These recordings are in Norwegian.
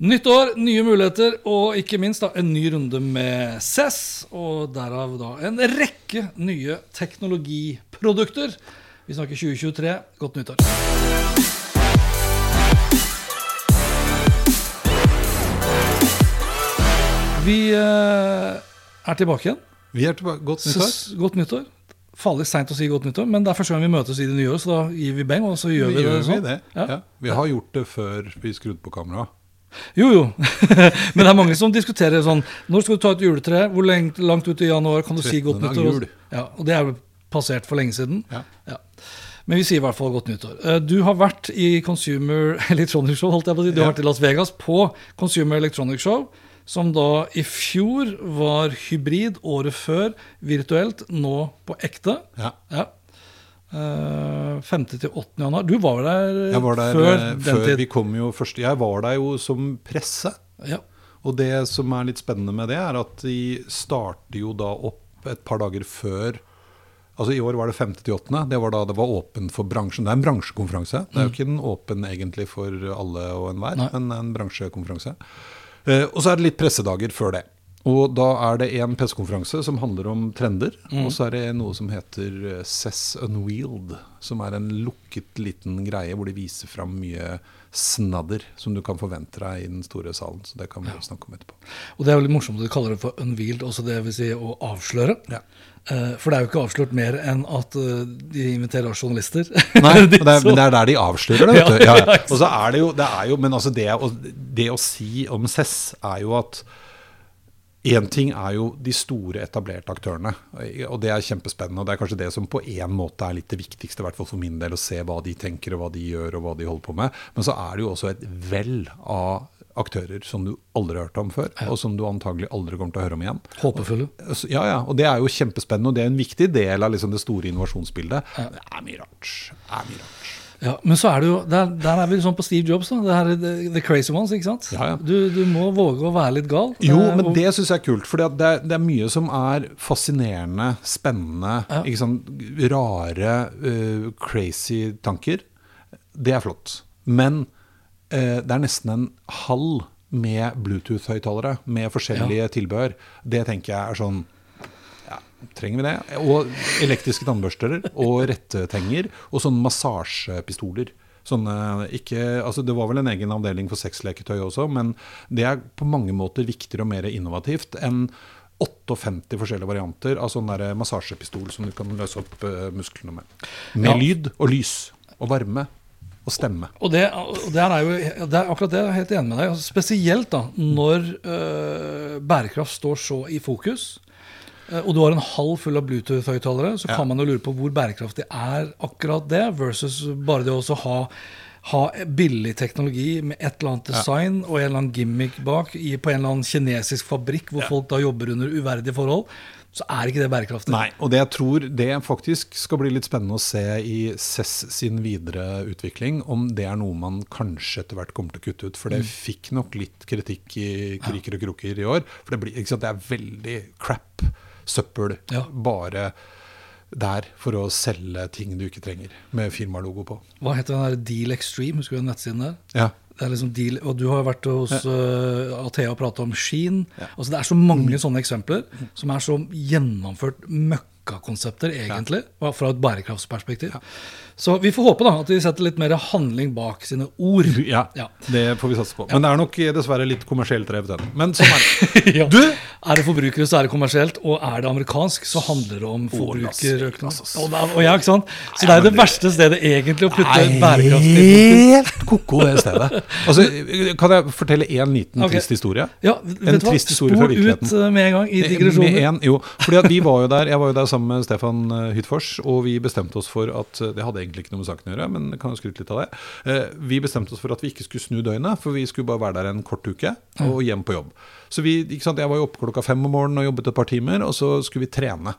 Nytt år, nye muligheter, og ikke minst da en ny runde med CESS. Og derav da en rekke nye teknologiprodukter. Vi snakker 2023. Godt nyttår. Vi eh, er tilbake igjen. Vi er tilbake. Godt nyttår. Godt nyttår. Farlig seint å si godt nyttår, men det er første gang vi møtes i det nye året, så da gir vi beng, og så gjør vi, det sånn. det. Ja. Ja. Vi har gjort det før vi skrudde på kameraet. Jo, jo. Men det er mange som diskuterer sånn Når skal du ta et juletre? Hvor lengt, langt ut i januar kan du si godt nyttår? Ja, og det er jo passert for lenge siden. Ja. Ja. Men vi sier i hvert fall godt nyttår. Eh, Du har vært i Consumer Electronic Show, holdt jeg på å si. Du har vært i Las Vegas på Consumer Electronic Show, som da i fjor var hybrid, året før virtuelt, nå på ekte. Ja. Ja. Eh, 5. til 8. januar. Du var der, Jeg var der før eh, den før tid. kom jo først. Jeg var der jo som presse. Ja. Og det som er litt spennende med det, er at de starter jo da opp et par dager før Altså I år var det 5. til 8. Det var da det var åpen for bransjen. Det er en bransjekonferanse. Det er jo ikke den åpen egentlig for alle og enhver, men en bransjekonferanse. Eh, og så er det litt pressedager før det. Og da er det en pressekonferanse som handler om trender. Og så er det noe som heter Cess Unwield, som er en lukket liten greie hvor de viser fram mye snadder som du kan forvente deg i den store salen. Så det kan vi ja. snakke om etterpå. Og det er veldig morsomt at du kaller det for unwield, også det vil si å avsløre. Ja. Eh, For det er jo ikke avslørt mer enn at eh, de inviterer journalister. Nei, det er, men det er der de avslører det. Vet du. Ja. Og så er det jo, det er jo Men altså det, det å si om Cess er jo at Én ting er jo de store, etablerte aktørene. Og det er kjempespennende. Og det er kanskje det som på en måte er litt det viktigste, i hvert fall for min del, å se hva de tenker, og hva de gjør, og hva de holder på med. Men så er det jo også et vell av aktører som du aldri har hørt om før, og som du antagelig aldri kommer til å høre om igjen. Håpefulle. Ja, ja, og det er jo kjempespennende, og det er en viktig del av liksom det store innovasjonsbildet. Det er mye rart. Det er mye rart. Ja, men så er det jo Der, der er vi sånn på Steve Jobs, da. Det her er the, the crazy ones, ikke sant? Ja, ja. Du, du må våge å være litt gal. Jo, men og- det syns jeg er kult. For det, det er mye som er fascinerende, spennende, ikke sant? rare, uh, crazy tanker. Det er flott. Men uh, det er nesten en halv med Bluetooth-høyttalere, med forskjellige tilbehør. Det tenker jeg er sånn Trenger vi det? Og elektriske tannbørster og rettetenger og sånne massasjepistoler. Sånne, ikke, altså det var vel en egen avdeling for sexleketøy også, men det er på mange måter viktigere og mer innovativt enn 58 forskjellige varianter av sånn massasjepistol som du kan løse opp eh, musklene med. Med Ja. lyd og lys og varme og stemme. Og det, og det er jo det er akkurat det jeg er helt enig med deg. Altså, spesielt da, når øh, bærekraft står så i fokus, og du har en halv full av Bluetooth-høyttalere, så Ja. kan man jo lure på hvor bærekraftig er akkurat det, versus bare det å ha ha billig teknologi med et eller annet design og en eller annen gimmick bak i, på en eller annen kinesisk fabrikk hvor folk da jobber under uverdige forhold, så er ikke det bærekraftig. Nei, og det jeg tror det faktisk skal bli litt spennende å se i SES sin videre utvikling, om det er noe man kanskje etter hvert kommer til å kutte ut. For det fikk nok litt kritikk i kriker og kroker i år. For det, blir, sant, det er veldig crap, søppel, Ja. bare der for å selge ting du ikke trenger, med firmalogo på. Hva heter den der Deal Extreme? Husker du den nettsiden der? Ja. Det er liksom deal, og du har vært hos uh, Athea og prata om Sheen. Altså, det er så mange sånne eksempler som er så gjennomført møkkakonsepter, egentlig, ja. fra et bærekraftsperspektiv. Så vi får håpe da at de setter litt mer handling bak sine ord. Ja, Ja. det får vi satse på. Men det er nok eh, dessverre litt kommersielt drevet ennå. Men sånn er det. Ja. Du! Er det forbrukere, så er det kommersielt. Og er det amerikansk, så handler det om forbrukerøkonomi. Og, og ja, ikke sant? Så det er det verste stedet egentlig å putte Nei, bærekraft. Helt ko-ko, det stedet. Altså, kan jeg fortelle én liten okay. trist historie? Ja, vet En du hva? trist historie fra Spol ut eh, med en gang i digresjonen. en, jo, fordi at vi var jo der, Jeg var jo der sammen sammen med Stefan Hytfors, Hyttfors, og vi bestemte oss for at eh, Det hadde egentlig ikke noe med saken å gjøre, men kan jo skryte litt av det. Eh, Vi bestemte oss for at vi ikke skulle snu døgnet, for vi skulle bare være der en kort uke og hjem på jobb. Så vi, ikke sant, Jeg var jo oppe klokka fem om morgenen og jobbet et par timer, og så skulle vi trene.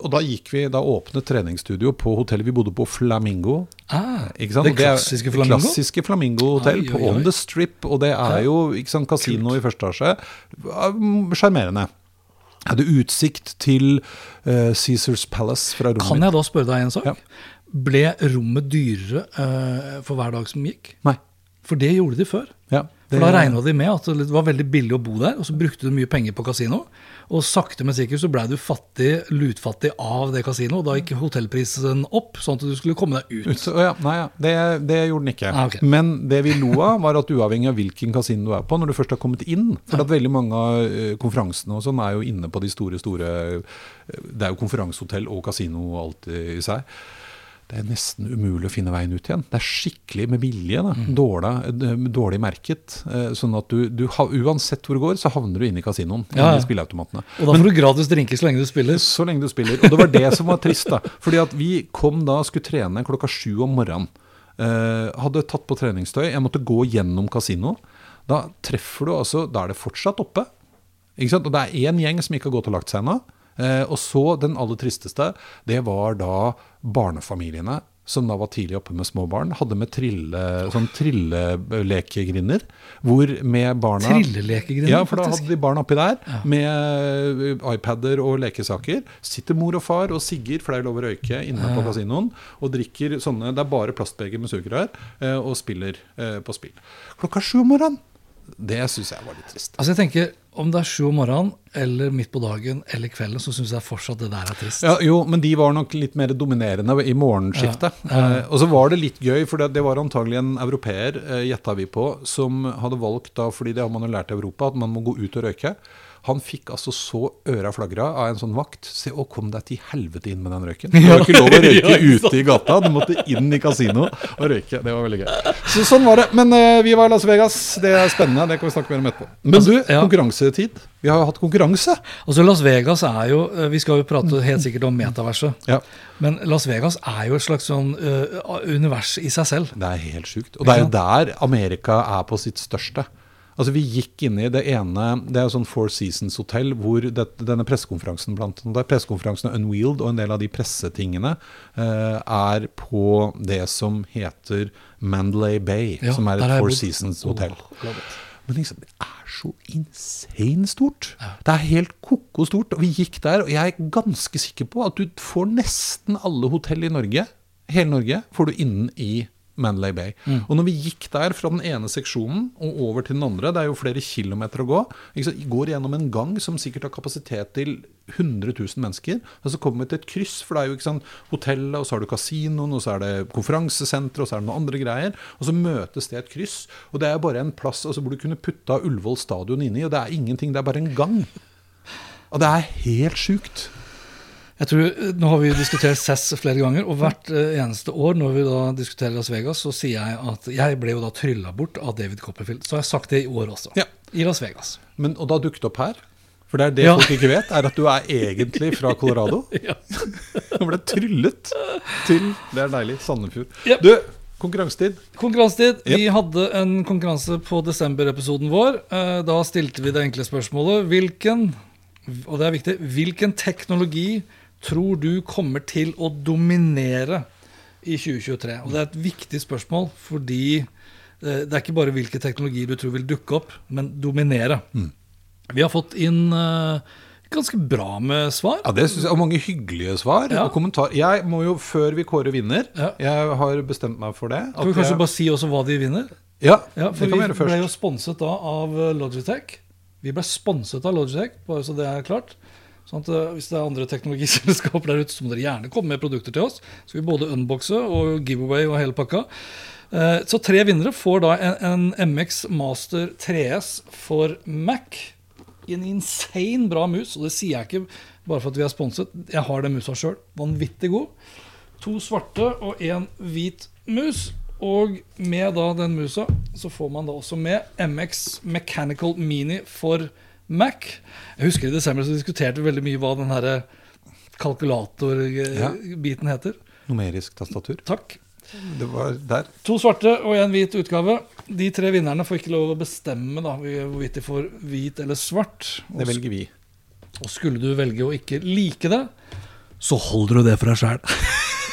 Og da gikk vi, da åpnet treningsstudio på hotellet vi bodde på, Flamingo. Ah, det klassiske Flamingo? Det Klassiske Flamingo hotell Oi, oi, på. On The Strip. Og det er jo ikke sant, kasino i første etasje. Mm, Sjarmerende. Hadde utsikt til uh, Caesars Palace fra rommet Kan jeg da spørre deg en sak? Ja. Ble rommet dyrere uh, for hver dag som gikk? Nei. For det gjorde de før. Ja, For Da regna de med at det var veldig billig å bo der, og så brukte du mye penger på kasino. Og sakte, men sikkert så blei du fattig, lutfattig av det kasinoet. Da gikk hotellprisen opp, sånn at du skulle komme deg ut. Ut, ja, nei, ja. Det, det gjorde den ikke. Ah, okay. Men det vi lo av, var at uavhengig av hvilken kasino du er på, når du først har kommet inn For at veldig mange av eh, konferansene og sånn er jo inne på de store, store eh, Det er jo konferansehotell og kasino og alt i seg. Det er nesten umulig å finne veien ut igjen. Det er skikkelig med vilje. Mm. Dårlig, eh, dårlig merket. eh, Sånn at du, du uansett hvor du går, så havner du inne i kasinoen. Ja, ja. I spilleautomatene. Og da får du gratis drinker så lenge du spiller. Så lenge du spiller. Og det var det som var trist. da Fordi at vi kom da og skulle trene klokka sju om morgenen. Uh, hadde tatt på treningstøy. Jeg måtte gå gjennom kasino. Da treffer du altså Da er det fortsatt oppe. Ikke sant? Og det er én gjeng som ikke har gått og lagt seg ennå. Eh, og så den aller tristeste, det var da barnefamiliene. Som da var tidlig oppe med små barn. Hadde med trille, sånn trillelekegrinder. Hvor med barna Trillelekegrinder, Ja, for da hadde de barn oppi der med eh, iPader og lekesaker. Sitter mor og far og sigger, for det er lov å røyke inne på kasinoen. Og drikker sånne Det er bare plastbeger med sugerør, eh, og spiller på spill. Klokka sju om morgenen! Det syns jeg var litt trist. Altså jeg tenker, Om det er sju om morgenen, eller midt på dagen eller kvelden, så syns jeg fortsatt det der er trist. Ja, jo, men de var nok litt mer dominerende i morgenskiftet. Eh, og så var det litt gøy, for det, det var antagelig en europeer, eh, gjetta vi på, som hadde valgt da, fordi det har man jo lært i Europa, at man må gå ut og røyke. Han fikk altså så øra flagra av en sånn vakt. Se, å, kom deg til helvete inn med den røyken. Det var ikke lov å røyke ute i gata. Du måtte inn i kasino og røyke. Det var veldig gøy. Så sånn var det. Men uh, vi var i Las Vegas. Det er spennende. Det kan vi snakke mer om etterpå. Men du, konkurransetid. Vi har jo hatt konkurranse. Altså Las Vegas er jo eh, Vi skal jo prate helt sikkert om metaverset. Ja. Men Las Vegas er jo et slags sånn uh, univers i seg selv. Det er helt sjukt. Og det er jo der Amerika er på sitt største. Altså Vi gikk inn i det ene Det er sånn Four Seasons-hotell hvor det, denne pressekonferansen blant annet, pressekonferansen Unwield og en del av de pressetingene eh, er på det som heter Mandalay Bay, Ja, som er et Four. Seasons-hotell. Oh. Men liksom, det er så insane stort. Det er helt ko-ko stort. Og vi gikk der, og jeg er ganske sikker på at du får nesten alle hotell i Norge, hele Norge, får du innen i Mandalay Bay. Og når vi gikk der fra den ene seksjonen og over til den andre, det er jo flere kilometer å gå, går gjennom en gang som sikkert har kapasitet til 100 000 mennesker, og så kommer vi til et kryss, for det er jo ikke sant, hotellet, og så har du kasinoen, og så er det konferansesenter, og så er det noen andre greier, og så møtes det et kryss, og det er bare en plass altså, hvor du kunne putta Ullevål stadion inni, og det er ingenting, det er bare en gang. Og det er helt sjukt. Jeg tror, eh, Nå har vi diskutert SAS flere ganger, og hvert eh, eneste år når vi da diskuterer Las Vegas, så sier jeg at jeg ble jo da trylla bort av David Copperfield. Så har jeg sagt det i år også. Ja. I Las Vegas. Men, og da dukket opp her, for det er det Ja. folk ikke vet, er at du er egentlig fra Colorado. Ja. Du ble tryllet til Det er deilig. Sandefjord. Yep. Du, konkurransetid. Konkurransetid. Yep. Vi hadde en konkurranse på desember-episoden vår. Eh, Da stilte vi det enkle spørsmålet Hvilken og det er viktig, hvilken teknologi tror du kommer til å dominere i 2023? Og Det er et viktig spørsmål fordi eh, det er ikke bare hvilke teknologier du tror vil dukke opp, men dominere. Vi har fått inn eh, ganske bra med svar. Ja, det synes jeg, Og mange hyggelige svar Ja. og kommentar. Jeg må jo, før vi kårer vinner Ja. Jeg har bestemt meg for det. Kan vi kanskje jeg, bare si også hva de vinner? Ja, Ja, for det kan vi gjøre først. vi ble jo sponset da av eh, Logitech. Vi ble sponset av Logitech, bare så det er klart. Sånn at eh, Hvis det er andre teknologiselskaper der ute, så må dere gjerne komme med produkter til oss. Så vi både unboxe og giveaway og hele pakka. Eh, Så tre vinnere får da en, en MX Master 3S for Mac. En insane bra mus, og det sier jeg ikke bare for at vi er sponset. Jeg har den musa sjøl. Vanvittig god. To svarte og én hvit mus. Og med da den musa så får man da også med MX Mechanical Mini for Mac. Jeg husker i desember så diskuterte vi veldig mye hva den her ja. heter. Numerisk tastatur. Takk. Det var der. To svarte og en hvit utgave. De tre vinnerne får ikke lov å bestemme da, hvorvidt de får hvit eller svart. Og, Det velger vi. og skulle du velge å ikke like det, så holder du det for deg sjæl.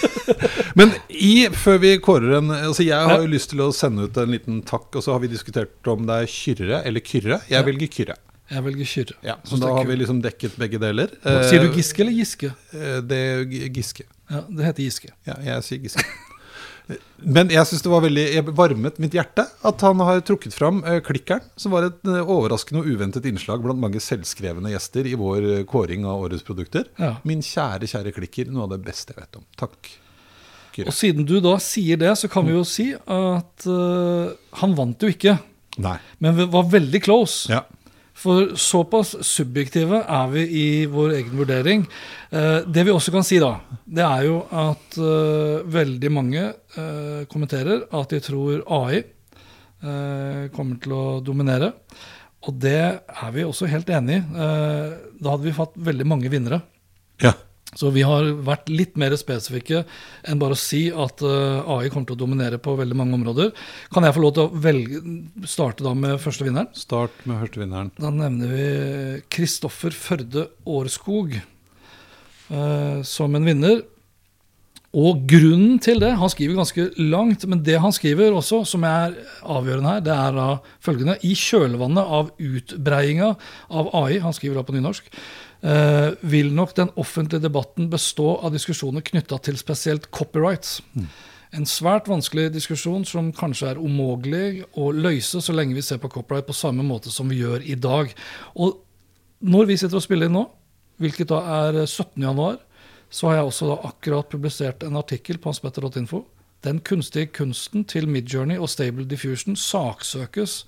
Men i, før vi kårer en altså Jeg har jo lyst til å sende ut en liten takk, og så har vi diskutert om det er Kyrre eller Kyrre. Jeg velger Kyrre. Jeg velger Kyrre. Ja, så da har vi liksom dekket begge deler. Sier du Eh, Giske eller Giske? eh, Det er Giske. Ja, det heter Giske. Ja, jeg sier Giske. Men jeg synes det var veldig Jeg varmet mitt hjerte at han har trukket fram eh, Klikkeren, som var et overraskende og uventet innslag blant mange selvskrevne gjester i vår kåring av årets produkter. Ja. Min kjære, kjære Klikker, noe av det beste jeg vet om. Takk. Kyrre. Og siden du da sier det, så kan vi jo si at uh, han vant jo ikke, Nei. men var veldig close. Ja. For såpass subjektive er vi i vår egen vurdering. Eh, det vi også kan si, da, det er jo at eh, veldig mange eh, kommenterer at de tror AI kommer til å dominere. Og det er vi også helt enig i. Da hadde vi fått veldig mange vinnere. ja. Så vi har vært litt mer spesifikke enn bare å si at eh, AI kommer til å dominere på veldig mange områder. Kan jeg få lov til å velge, starte da med første vinneren? Start med førstevinneren. Da nevner vi Kristoffer Førde Årskog eh, som en vinner. Og grunnen til det Han skriver ganske langt, men det han skriver også, som er avgjørende her, det er da følgende I kjølvannet av utbreiinga av AI, han skriver da på nynorsk, eh, vil nok den offentlige debatten bestå av diskusjoner knytta til spesielt copyrights. En svært vanskelig diskusjon som kanskje er umulig å løse så lenge vi ser på copyright på samme måte som vi gjør i dag. Og når vi sitter og spiller inn nå, hvilket da er 17. januar, så har jeg også da akkurat publisert en artikkel på hanspetter.info. Den kunstige kunsten til Midjourney og Stable Diffusion saksøkes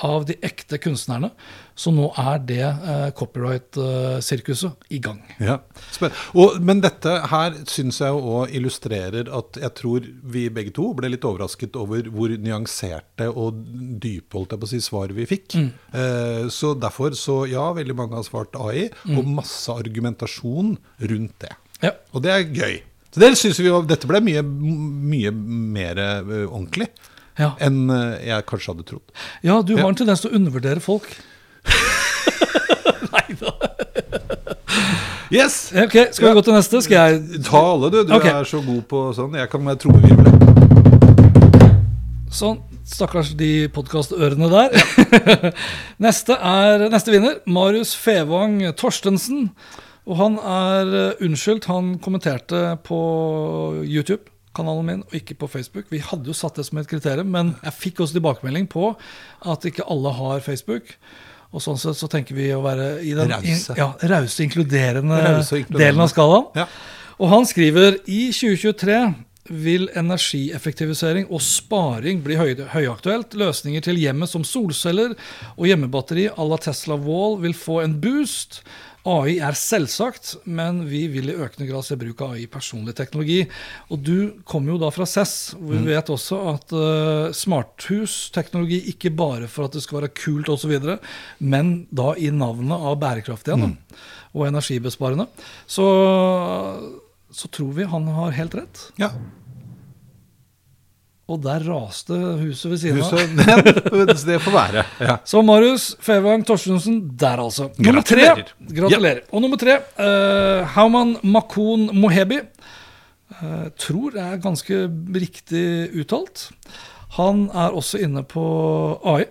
av de ekte kunstnerne. Så nå er det eh, copyright-sirkuset i gang. Ja, og, Men dette her syns jeg òg illustrerer at jeg tror vi begge to ble litt overrasket over hvor nyanserte og dype holdt jeg på å si, svar vi fikk. Eh, så derfor, så ja, veldig mange har svart AI, og masse argumentasjon rundt det. Ja. Og det er gøy. Så det synes vi jo, Dette ble mye, mye mer eh, ordentlig Ja. enn eh, jeg kanskje hadde trodd. Ja, du har en tendens til å undervurdere folk. Nei da. Yes! Ok, skal vi gå til neste? Skal jeg Ta alle, du. Du okay. er så god på sånn. Jeg kan være trommevirvel. Sånn. Stakkars de podkastørene der. neste er neste vinner. Marius Fevang Torstensen. Og han er eh, unnskyldt. Han kommenterte på YouTube. Kanalen min, og ikke på Facebook. Vi hadde jo satt det som et kriterium, men jeg fikk også tilbakemelding på at ikke alle har Facebook. Og sånn sett så tenker vi å være i den Rause. ja, rause, inkluderende, inkluderende. delen av skalaen. Ja. Og han skriver i 2023 vil energieffektivisering og sparing bli høy, høyaktuelt. Løsninger til hjemmet som solceller og hjemmebatteri à la Tesla Wall vil få en boost. AI er selvsagt, men vi vil i økende grad se bruk av AI i personlig teknologi. Og du kommer jo da fra CESS, hvor vi vet også at uh, smarthusteknologi ikke bare for at det skal være kult osv., men da i navnet av bærekraft igjen, mm. og energibesparende. Så, så tror vi han har helt rett. Ja. Og der raste huset ved siden av. Huset, det får være. Ja. Så Marius Fevang Torstensen der, altså. Nummer tre. Gratulerer. Ja. Og nummer tre, uh, Hauman Makon Mohebi. Uh, tror er ganske riktig uttalt. Han er også inne på AI.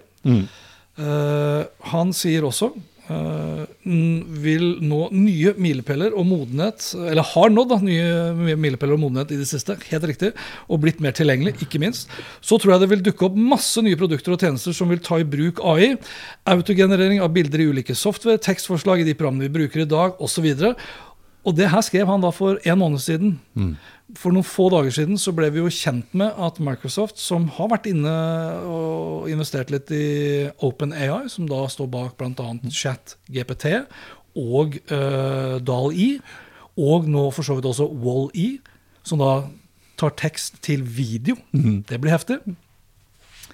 Eh, han sier også vil nå nye milepæler og modenhet Eller har nådd da, nye milepæler og modenhet i det siste, helt riktig, og blitt mer tilgjengelig, ikke minst. Så tror jeg det vil dukke opp masse nye produkter og tjenester som vil ta i bruk AI. Autogenerering av bilder i ulike software, tekstforslag i de programmene vi bruker i dag, osv. Og det her skrev han da for en måned siden. For noen få dager siden så ble vi jo kjent med at Microsoft, som har vært inne og investert litt i OpenAI, som da står bak bl.a. ChatGPT og uh, DAL-E, og nå for så vidt også Wall-E, som da tar tekst til video. Det blir heftig.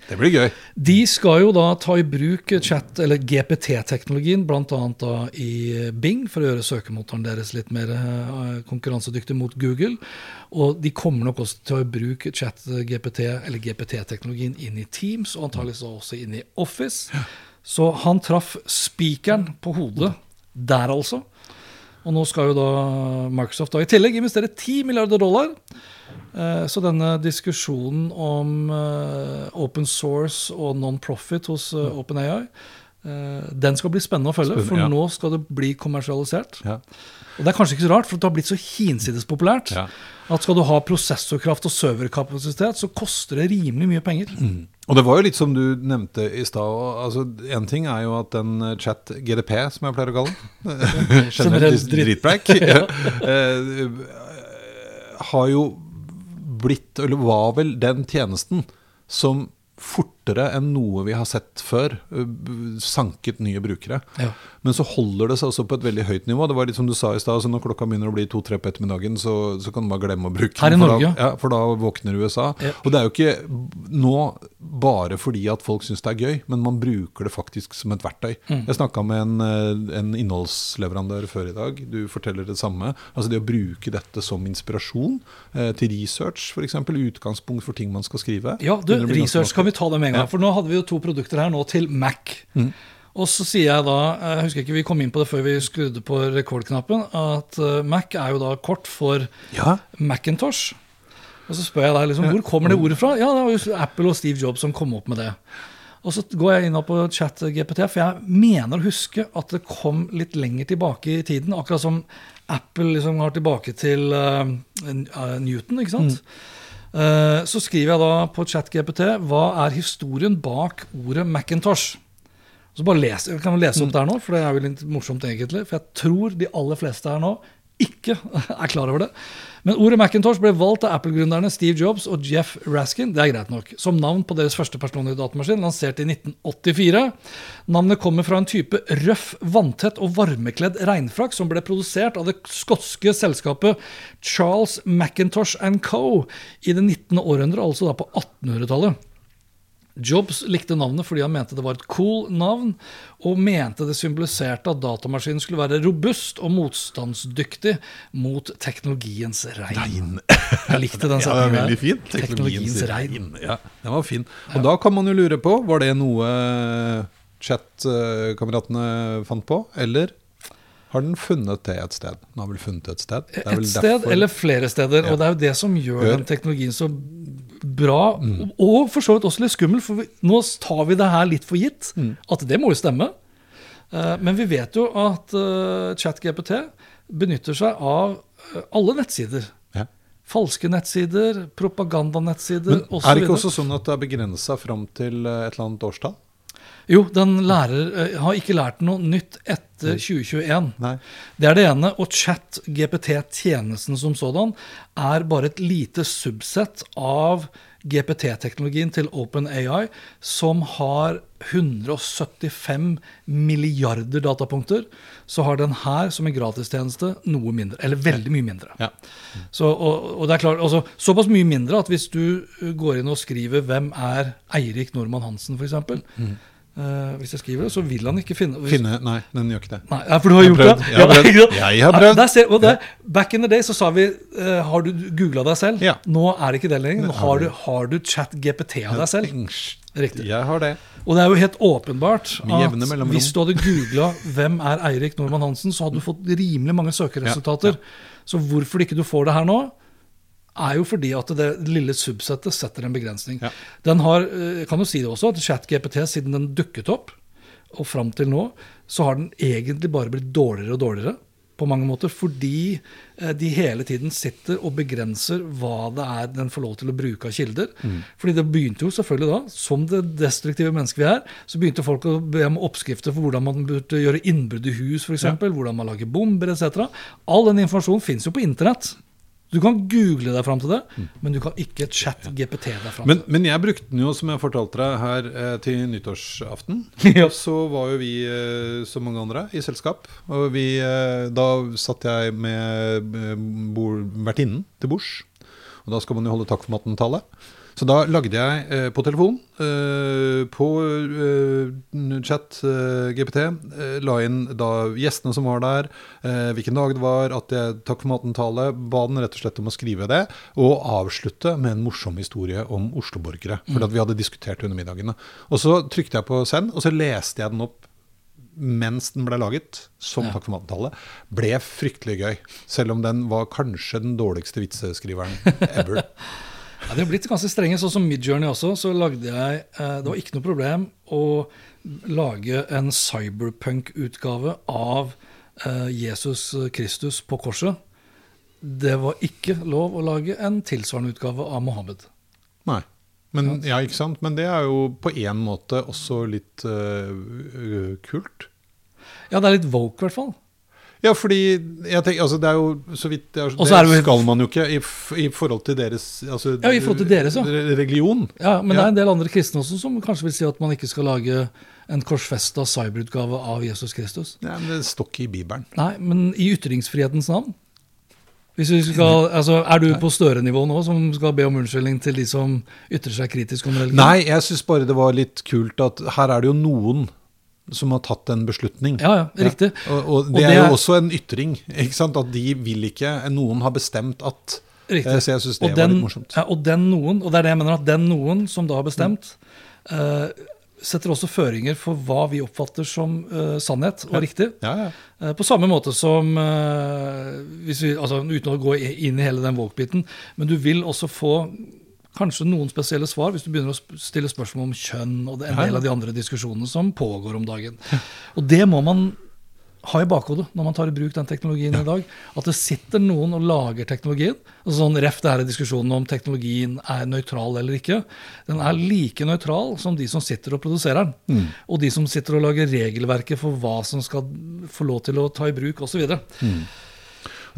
Det blir gøy. De skal jo da ta i bruk chat, eller GPT-teknologien, bl.a. i Bing, for å gjøre søkemotoren deres litt mer eh, konkurransedyktig mot Google. Og de kommer nok også til å ta i bruk chat-GPT, eller GPT-teknologien, inn i Teams, og antakeligvis også inn i Office. Så han traff spikeren på hodet der, altså. Og nå skal jo da Microsoft da i tillegg investere 10 milliarder dollar. Eh, Så denne diskusjonen om eh, open source og non-profit hos eh, OpenAI, den skal bli spennende å følge, for nå skal det bli kommersialisert. Ja. Og det er kanskje ikke så rart, for det har blitt så hinsides populært at skal du ha prosessorkraft og serverkapasitet, så koster det rimelig mye penger. Og det var jo litt som du nevnte i stad. Altså, en ting er jo at den chat GDP, som jeg pleier å kalle den Generelt dritt. ja. eh, har jo blitt, eller var vel den tjenesten som fortere enn noe vi har sett før, sanket nye brukere. Ja. Men så holder det seg også på et veldig høyt nivå. Det var litt som du sa i stad, altså når klokka begynner å bli to-tre på ettermiddagen, så, så kan du bare glemme å bruke Her i den. For Norge. Da, ja, for da våkner USA. Ja. Og det er jo ikke nå bare fordi at folk syns det er gøy, men man bruker det faktisk som et verktøy. Mm. Jeg snakka med en, en innholdsleverandør før i dag. Du forteller det samme. Altså det å bruke dette som inspirasjon eh, til research, f.eks. Utgangspunkt for ting man skal skrive. Ja, du, research kan vi ta det med en gang. Ja. For nå hadde vi jo to produkter her nå til Mac. Og så sier jeg da, jeg husker ikke vi kom inn på det før vi skrudde på rekordknappen, at eh, Mac er jo da kort for Ja. Macintosh. Og så spør jeg deg liksom, hvor kommer det ordet fra? Ja, det var jo Apple og Steve Jobs som kom opp med det. Og så går jeg inn på chat-GPT, for jeg mener å huske at det kom litt lenger tilbake i tiden. Akkurat som Apple liksom har tilbake til eh, Newton, ikke sant? Eh, så skriver jeg da på chat-GPT hva er historien bak ordet Macintosh. Så bare les, kan lese opp det her nå, for det er jo litt morsomt egentlig. For jeg tror de aller fleste her nå ikke er klar over det. Men ordet Macintosh ble valgt av Apple-gründerne Steve Jobs og Jeff Raskin det er greit nok, som navn på deres første personlige datamaskin, lansert i 1984. Navnet kommer fra en type røff, vanntett og varmekledd regnfrakk som ble produsert av det skotske selskapet Charles Macintosh Co. i det 19. århundre, altså da på 1800-tallet. Jobs likte navnet fordi han mente det var et cool navn, og mente det symboliserte at datamaskinen skulle være robust og motstandsdyktig mot teknologiens regn. Jeg likte den Ja, det er veldig der. Teknologiens, Teknologiens regn. Ja, den var fin. Og da kan man jo lure på, var det noe chat-kameratene fant på, eller har den funnet det et sted? Den har vel funnet et sted? Et sted eller flere steder. Ja. Og det er jo det som gjør Hør. den teknologien så bra, Mm. og for så vidt også litt skummel. For vi, nå tar vi det her litt for gitt, Mm. at det må jo stemme. Uh, Men vi vet jo at uh, ChatGPT benytter seg av eh, alle nettsider. Ja. Falske nettsider, propagandanettsider osv. er det ikke også sånn at det er begrensa fram til et eller annet årstall? Jo, den lærer, eh, har ikke lært noe nytt etter 2021. Nei. Det er det ene. Og chat-GPT-tjenesten som sådan er bare et lite subsett av GPT-teknologien til OpenAI, som har 175 milliarder datapunkter. Så har den her som en gratistjeneste noe mindre. Eller veldig mye mindre. Ja. Så, og, og det er klart, altså, Såpass mye mindre at hvis du uh, går inn og skriver 'Hvem er Eirik Normann Hansen', f.eks. Mm. Hvis jeg skriver det, så vil han ikke finne hvis, Finne Nei, den gjør ikke det. Nei, for du har gjort prøvd. det? Jeg har prøvd. Jeg har prøvd. Ja, der ser, og der, back in the day så sa vi uh, Har du googla deg selv? Ja. Nå er det ikke det lenger. Nå har du. har du chat GPT av deg selv. Riktig. Jeg har det. Og det er jo helt åpenbart at hvis du hadde googla 'Hvem er Eirik Normann Hansen', så hadde du fått rimelig mange søkeresultater. Så hvorfor ikke du får det her nå, er jo fordi at det lille subsettet setter en begrensning. Ja. Den har, eh, kan jo si det også, at ChatGPT, siden den dukket opp, og fram til nå, så har den egentlig bare blitt dårligere og dårligere. På mange måter, fordi eh, de hele tiden sitter og begrenser hva det er den får lov til å bruke av kilder. Fordi det begynte jo selvfølgelig da, som det destruktive mennesket vi er, så begynte folk å be om oppskrifter for hvordan man burde gjøre innbrudd i hus, f.eks., eksempel, hvordan man lager bomber etc. All den informasjonen fins jo på internett. Du kan google deg fram til det, men du kan ikke chat-GPT deg fram Men, til det. men jeg brukte den jo, som jeg fortalte deg her, eh, til nyttårsaften. Ja. Så var jo vi, eh, som mange andre, i selskap. Og vi, eh, da satt jeg med vertinnen til bords. Og da skal man jo holde takk for maten-tale. Så da lagde jeg eh, på telefon, eh, på eh, chat eh, GPT, eh, la inn da gjestene som var der, eh, hvilken dag det var, at jeg takk for maten-tale, ba den rett og slett om å skrive det, og avslutte med en morsom historie om Oslo-borgere. For at vi hadde diskutert under middagene. Og så trykte jeg på send, og så leste jeg den opp mens den ble laget, som Ja. Takk for maten-tallet, ble fryktelig gøy. Selv om den var kanskje den dårligste vitseskriveren ever. Ja, de har blitt ganske strenge. Sånn som Midjourney også, så lagde jeg eh, Det var ikke noe problem å lage en cyberpunk-utgave av eh, Jesus Kristus på korset. Det var ikke lov å lage en tilsvarende utgave av Mohammed. Nei. Men, ja, ikke sant? Men det er jo på en måte også litt øh, kult. Ja, det er litt woke, i hvert fall. Ja, fordi jeg tenker, altså det er jo så vidt det, er, er det det skal man jo ikke i, i forhold til deres altså, Ja, i forhold til deres, ja. religion. Ja, Men det er en del andre kristne også som kanskje vil si at man ikke skal lage en korsfesta cyberutgave av Jesus Kristus. Ja, men det står ikke i Bibelen. Nei, men i ytringsfrihetens navn? Hvis vi skal, altså, Er du på Støre-nivå nå, som skal be om unnskyldning til de som ytrer seg kritisk om religion? Nei, jeg syns bare det var litt kult at her er det jo noen som har tatt en beslutning. Ja, ja, riktig. Og, og det, Og det er er- jo også en ytring. ikke sant? At de vil ikke Noen har bestemt at Riktig. Eh, Så jeg syns det den, var litt morsomt. Ja, og den noen, og det er det jeg mener, at den noen som da har bestemt, eh, setter også føringer for hva vi oppfatter som uh, sannhet og riktig. Ja, ja. Eh, På samme måte som hvis vi, altså Uten å gå inn i hele den woke-biten, men du vil også få kanskje noen spesielle svar hvis du begynner å stille spørsmål om kjønn og en Ja, ja. del av de andre diskusjonene som pågår om dagen. Og det må man ha i bakhodet når man tar i bruk den teknologien i dag. At det sitter noen og lager teknologien. Altså sånn Ref det her i diskusjonen om teknologien er nøytral eller ikke. Den er like nøytral som de som sitter og produserer den. Og de som sitter og lager regelverket for hva som skal få lov til å ta i bruk osv.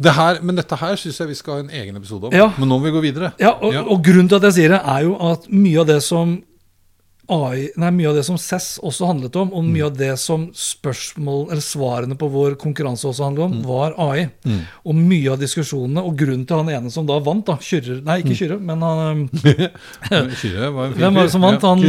Det her, men dette her syns jeg vi skal ha en egen episode om. Ja. Men nå må vi gå videre. Ja, og, og grunnen til at jeg sier det, er jo at mye av det som AI, nei, mye av det som CES også handlet om, og mye av det som spørsmål, eller svarene på vår konkurranse også handlet om, var AI. Og mye av diskusjonene, og grunnen til han ene som da vant, da, Kyrre Nei, ikke Kyrre, men han Kyrre var en fin Hvem var det som vant? Han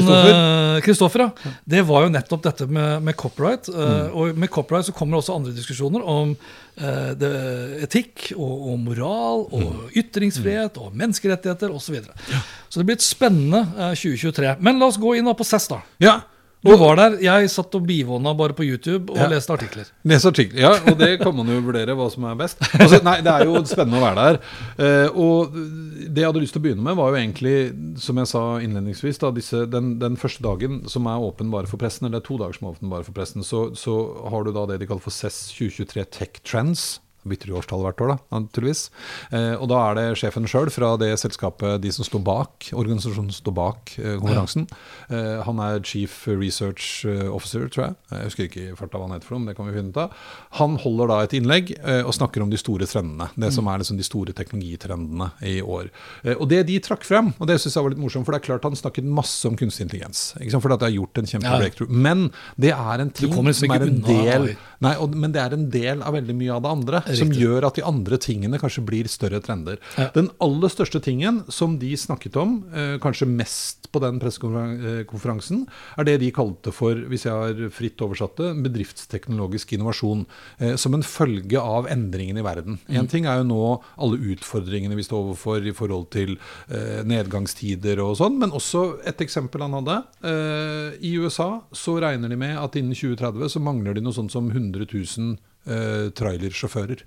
Kristoffer. eh, ja. Det var jo nettopp dette med, med copyright. eh, Og med copyright så kommer også andre diskusjoner om det, etikk og, og moral og ytringsfrihet og menneskerettigheter osv. Så, videre. så det blir et spennende eh, 2023. Men la oss gå inn på CES, da. Ja. Du var der. Jeg satt og bivåna bare på YouTube og Ja. leste artikler. Leste artikler. Ja, og det kan man jo vurdere hva som er best. Altså, nei, Det er jo spennende å være der. Eh, og det jeg hadde lyst til å begynne med, var jo egentlig, som jeg sa innledningsvis, da, disse, den, den første dagen som er åpen bare for pressen, eller det er to dager som er åpen bare for pressen, så, så har du da det de kaller for CESS 2023 Tech Trends. Bytter jo årstall hvert år, da, naturligvis. Eh, og da er det sjefen sjøl fra det selskapet, de som står bak, organisasjonen som står bak eh, konferansen. Eh, han er chief research eh, officer, tror jeg. Jeg husker ikke i farta hva han heter for noe, men det kan vi finne ut av. Han holder da et innlegg eh, og snakker om de store trendene. Det som er liksom de store teknologitrendene i år. Eh, og det de trakk frem, og det syns jeg var litt morsomt, for det er klart han snakket masse om kunstig intelligens. Ikke sant? For det har gjort en kjempe Ja. breakthrough. Men det er en ting som er en del Nei, og, men det er en del av veldig mye av det andre, som gjør at de andre tingene kanskje blir større trender. Ja. Den aller største tingen som de snakket om, eh, kanskje mest på den pressekonferansen, er det de kalte for, hvis jeg har fritt oversatt det, bedriftsteknologisk innovasjon. Eh, som en følge av endringene i verden. Én ting er jo nå alle utfordringene vi står overfor i forhold til eh, nedgangstider og sånn, men også et eksempel han hadde. Eh, I USA så regner de med at innen 2030 så mangler de noe sånt som 100 000 eh, trailersjåfører.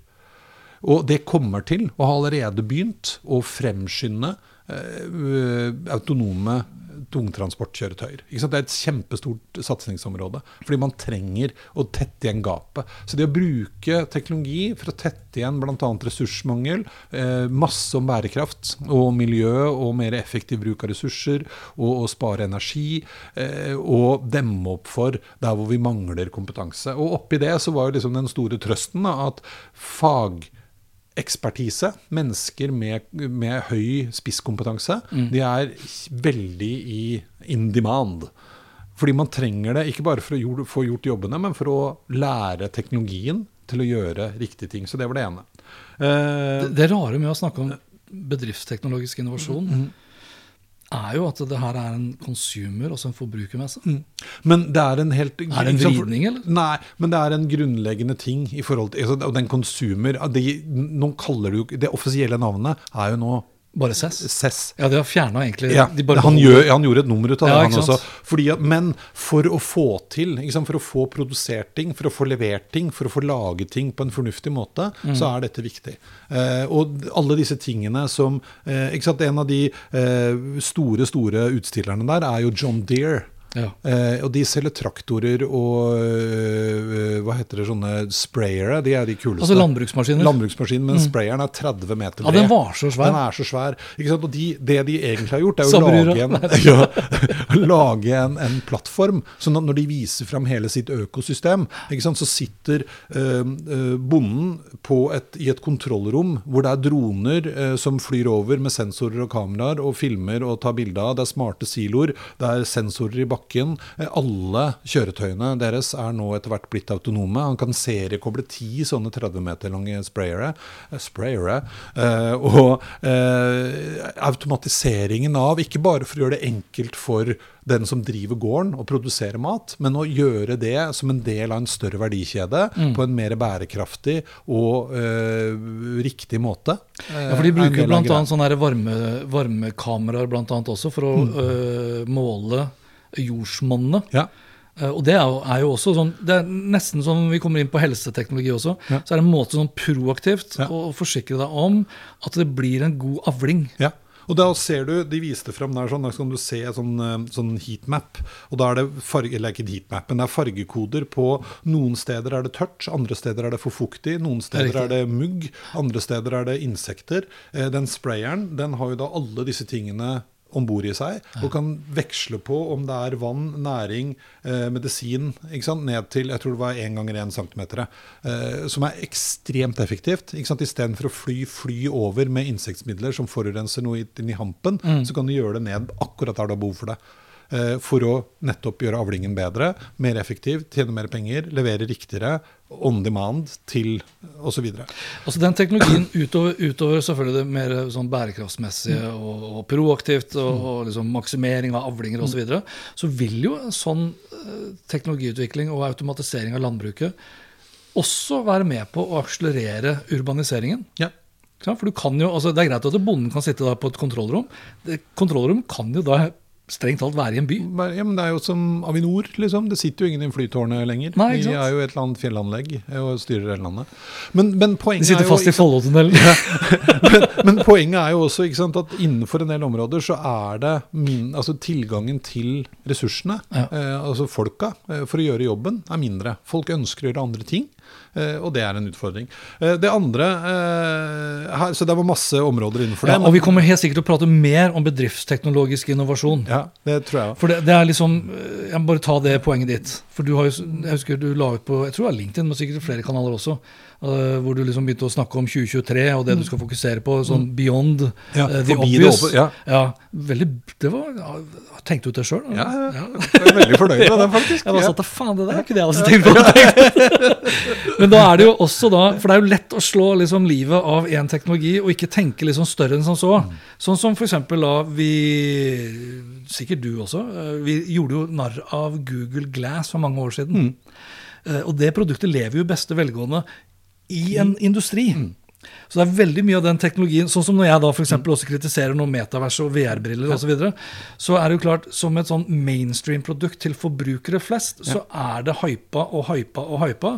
Og det kommer til, og har allerede begynt, å fremskynde eh, autonome tungtransportkjøretøyer. Det er et kjempestort satsingsområde. Fordi man trenger å tette igjen gapet. Så det å bruke teknologi for å tette igjen bl.a. ressursmangel, eh, masse om bærekraft og miljø og mer effektiv bruk av ressurser, og, å spare energi, eh, og demme opp for der hvor vi mangler kompetanse. Og oppi det så var jo liksom den store trøsten at fag ekspertise, mennesker med, med høy spisskompetanse, de er veldig i in demand. Fordi man trenger det ikke bare for å få gjort jobbene, men for å lære teknologien til å gjøre riktige ting. Så det var det ene. Eh, Det, det rare med å snakke om bedriftsteknologisk innovasjon er jo at det her er en consumer, altså en forbrukermesse. Men det er en helt Er det en vridning, eller? Nei, men det er en grunnleggende ting i forhold til altså, Og den konsumer ah, de, Nå kaller det jo Det offisielle navnet er jo nå Bare Cess? Cess. Ja, de har fjerna egentlig Ja, de han, gjør, han gjorde et nummer ut av det, han også. Fordi men for å få til, for å få produsert ting, for å få levert ting, for å få laget ting på en fornuftig måte, Mm. så er dette viktig. Eh, og alle disse tingene som eh, En av de eh, store, store utstillerne der er jo John Deere. Ja. Eh, og de selger traktorer og øh, hva heter det, sånne sprayere. De er de kuleste. Altså landbruksmaskiner. Landbruksmaskinen, men sprayeren er 30 meter bred. Ja, den var så svær. Den er så svær. Ikke sant? Og de, det de egentlig har gjort, er å lage, en, ja, lage en, en plattform. Sånn at når de viser fram hele sitt økosystem, ikke sant, så sitter øh, bonden på et, i et kontrollrom hvor det er droner øh, som flyr over med sensorer og kameraer og filmer og tar bilde av. Det er smarte siloer, det er sensorer i bakken. Eh, Alle kjøretøyene deres er nå etter hvert blitt autonome. Han kan seriekoble ti sånne 30 meter lange sprayere. eh, sprayere eh, og automatiseringen av, ikke bare for å gjøre det enkelt for den som driver gården og produserer mat, men å gjøre det som en del av en større verdikjede på en mer bærekraftig og eh, riktig måte. Ja, for De bruker bl.a. varme, varmekameraer blant annet også for å Mm. øh, måle jordsmonnet. Ja. Eh, Og det er jo, er jo også sånn, det er nesten som vi kommer inn på helseteknologi også, Ja. så er det en måte sånn proaktivt Ja. å forsikre deg om at det blir en god avling. Ja. Og da ser du, De viste fram der sånn, da kan du se sånn, eh, sånn heatmap. og da er det farge, eller ikke heatmap, men det er fargekoder på Noen steder er det tørt, andre steder er det for fuktig, noen steder riktig. er det mugg, andre steder er det insekter. Eh, Den sprayeren den har jo da alle disse tingene om bord i seg, og kan veksle på om det er vann, næring, eh, medisin, ned til jeg tror det var 1 ganger 1 cm. Eh, som er ekstremt effektivt. ikke sant? Istedenfor å fly fly over med insektmidler som forurenser noe inn i hampen, så kan du gjøre det ned akkurat der du har behov for det. Eh, for å nettopp gjøre avlingen bedre, mer effektiv, tjene mer penger, levere riktigere, on demand til osv. Altså Den teknologien utover, utover selvfølgelig det mer sånn bærekraftsmessige og, og proaktivt og, og liksom maksimering av avlinger osv., så, videre, så vil jo en sånn eh, teknologiutvikling og automatisering av landbruket også være med på å akselerere urbaniseringen. Ja. For du kan jo, altså Det er greit at bonden kan sitte på et kontrollrom. Det, kontrollrom kan jo da strengt talt være i en by. Ja, men Det er jo som Avinor, liksom. Det sitter jo ingen i flytårnet lenger. Nei, De er jo et eller annet fjellanlegg eh, og styrer hele landet. Men, men De poenget sitter er jo i Follotunnelen. men poenget er jo også ikke sant, at innenfor en del områder så er det min, altså tilgangen til ressursene, Ja. eh, altså folka, eh, for å gjøre jobben, er mindre. Folk ønsker å gjøre andre ting. Eh, Og det er en utfordring. Eh, Det andre eh, her, Så det var masse områder innenfor det. Ja, og vi kommer helt sikkert til å prate mer om bedriftsteknologisk innovasjon. ja, det tror jeg. For det, det er liksom Jeg må bare ta det poenget ditt. For du har jo, jeg husker du la ut på jeg tror det er LinkedIn, men sikkert flere kanaler også, hvor du liksom begynte å snakke om 2023 og det du skal fokusere på, sånn beyond Mm. Ja, eh, the obvious. det obvious. ja. veldig, det var, ja, Tenkte du det sjøl? Ja, ja, jeg er veldig fornøyd med den, faktisk. Jeg bare satt der, faen, det der kunne jeg også tenkt på. Men da er det jo også da, for det er jo lett å slå liksom livet av én teknologi og ikke tenke liksom større enn som så. Sånn som f.eks. da vi, sikkert du også, eh, vi gjorde jo narr av Google Glass for mange år siden. Mm. Og det produktet lever jo i beste velgående i en industri. Så det er veldig mye av den teknologien, sånn som når jeg da for også kritiserer noe metavers og VR-briller osv., så, videre, så er det jo klart, som et sånn mainstream-produkt til forbrukere flest, så er det hypa og hypa og hypa.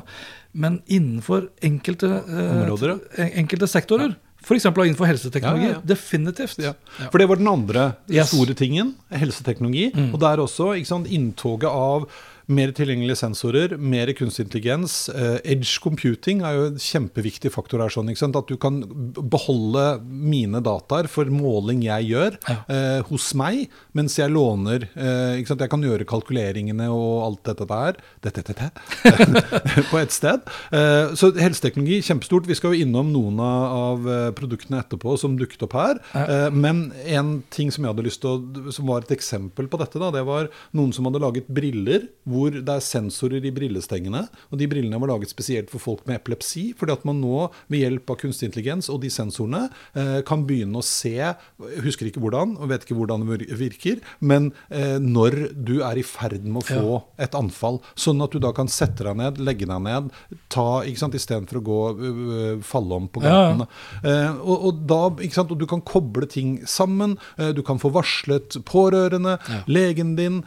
Men innenfor enkelte, eh, Områder, ja. enkelte sektorer, f.eks. innenfor helseteknologi, Ja, ja, ja. definitivt. Ja. For det var den andre Yes. store tingen, helseteknologi. Og der også sant, inntoget av mer tilgjengelige sensorer, mer kunstig intelligens. Eh, edge computing er jo en kjempeviktig faktor her. sånn? At du kan beholde mine dataer for måling jeg gjør Ja. eh, hos meg, mens jeg låner eh? Jeg kan gjøre kalkuleringene og alt dette der dette, dette, på ett sted. Eh, så helseteknologi, kjempestort. Vi skal jo innom noen av, eh, produktene etterpå som dukket opp her. Eh, men en ting som jeg hadde lyst til å, som var et eksempel på dette, da, det var noen som hadde laget briller hvor det er sensorer i brillestengene. Og de brillene var laget spesielt for folk med epilepsi, fordi at man nå ved hjelp av kunstig intelligens og de sensorene eh, kan begynne å se husker ikke hvordan, og vet ikke hvordan det virker, men eh, når du er i ferd med å få ja. et anfall. Sånn at du da kan sette deg ned, legge deg ned, ta ikke sant, istedenfor å gå uh, falle om på gaten. Ja, ja. eh, og, og, da, ikke sant, og du kan koble ting sammen. Du kan få varslet pårørende, legen din,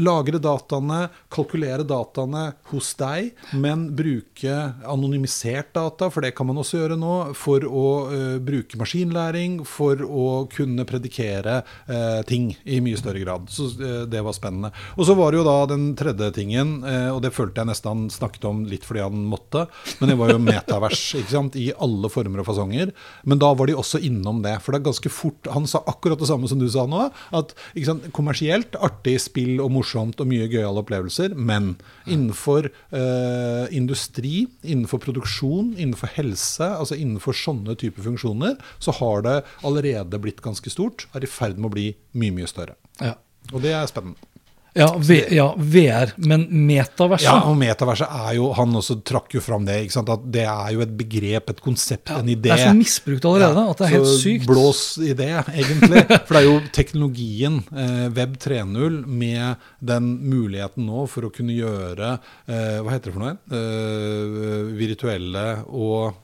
lagre dataene, kalkulere dataene hos deg, men bruke anonymisert data, for det kan man også gjøre nå, for å uh, bruke maskinlæring, for å kunne predikere uh, ting i mye større grad. Så uh, det var spennende. Og så var det jo da den tredje tingen, og det følte jeg nesten snakket om litt fordi han måtte, men det var jo metavers ikke sant, i alle former og fasonger. Men da var de også innom det. For det er ganske fort Han sa akkurat det samme som du sa nå. At sant, kommersielt artig spill og morsomt og mye gøyale opplevelser, men innenfor eh, industri, innenfor produksjon, innenfor helse, altså innenfor sånne typer funksjoner, så har det allerede blitt ganske stort. Er i ferd med å bli mye, mye større. Ja. Og det er spennende. Ja, v, ja, VR, men metaverset Ja, og metaverset er jo Han også trakk jo fram det. at Det er jo et begrep, et konsept, ja, en idé. Det er så misbrukt allerede ja, at det er helt sykt. Blås i det, egentlig. For det er jo teknologien, eh, Web 3.0, med den muligheten nå for å kunne gjøre eh, Hva heter det for noe? Eh, virtuelle og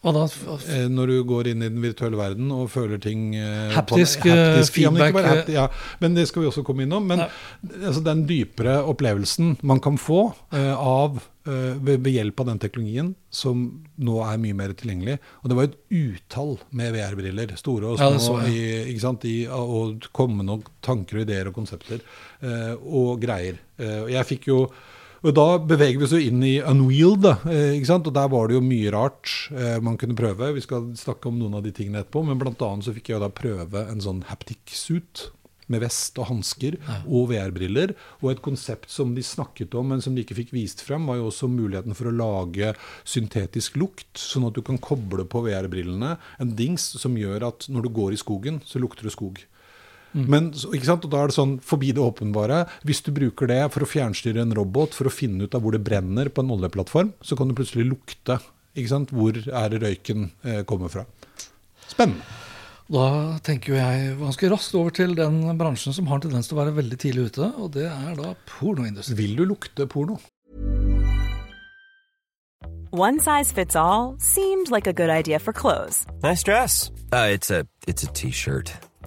da? Eh, når du går inn i den virtuelle verden og føler ting eh, Haptisk, på, haptisk eh, feedback. Ja men, ja, men, det skal vi også komme innom. Men altså, den dypere opplevelsen man kan få uh, av uh, ved, ved, hjelp av den teknologien, som nå er mye mer tilgjengelig. Og det var et utall med VR-briller, store og små, ja, i, sant, i, og kommende tanker og ideer og konsepter uh, og greier. jeg fikk jo og Da beveger vi oss jo inn i Unwield, eh, ikke sant? og der var det jo mye rart eh, man kunne prøve. Vi skal snakke om noen av de tingene etterpå, men blant annet så fikk jeg jo da prøve en sånn haptic suit med vest og hansker og VR-briller. Og et konsept som de snakket om, men som de ikke fikk vist frem, var jo også muligheten for å lage syntetisk lukt, sånn at du kan koble på VR-brillene en dings som gjør at når du går i skogen, så lukter det skog. Mm. Men ikke sant? Og da er det sånn forbi det åpenbare. Hvis du bruker det for å fjernstyre en robot for å finne ut av hvor det brenner på en oljeplattform, så kan du plutselig lukte ikke sant? hvor er det røyken eh, kommer fra. Spennende. Da tenker jeg ganske raskt over til den bransjen som har en tendens til å være veldig tidlig ute, og det er da pornoindustrien. Vil du lukte porno? One size fits all seemed like a good idea for clothes. Nice dress. Uh, it's a T-shirt.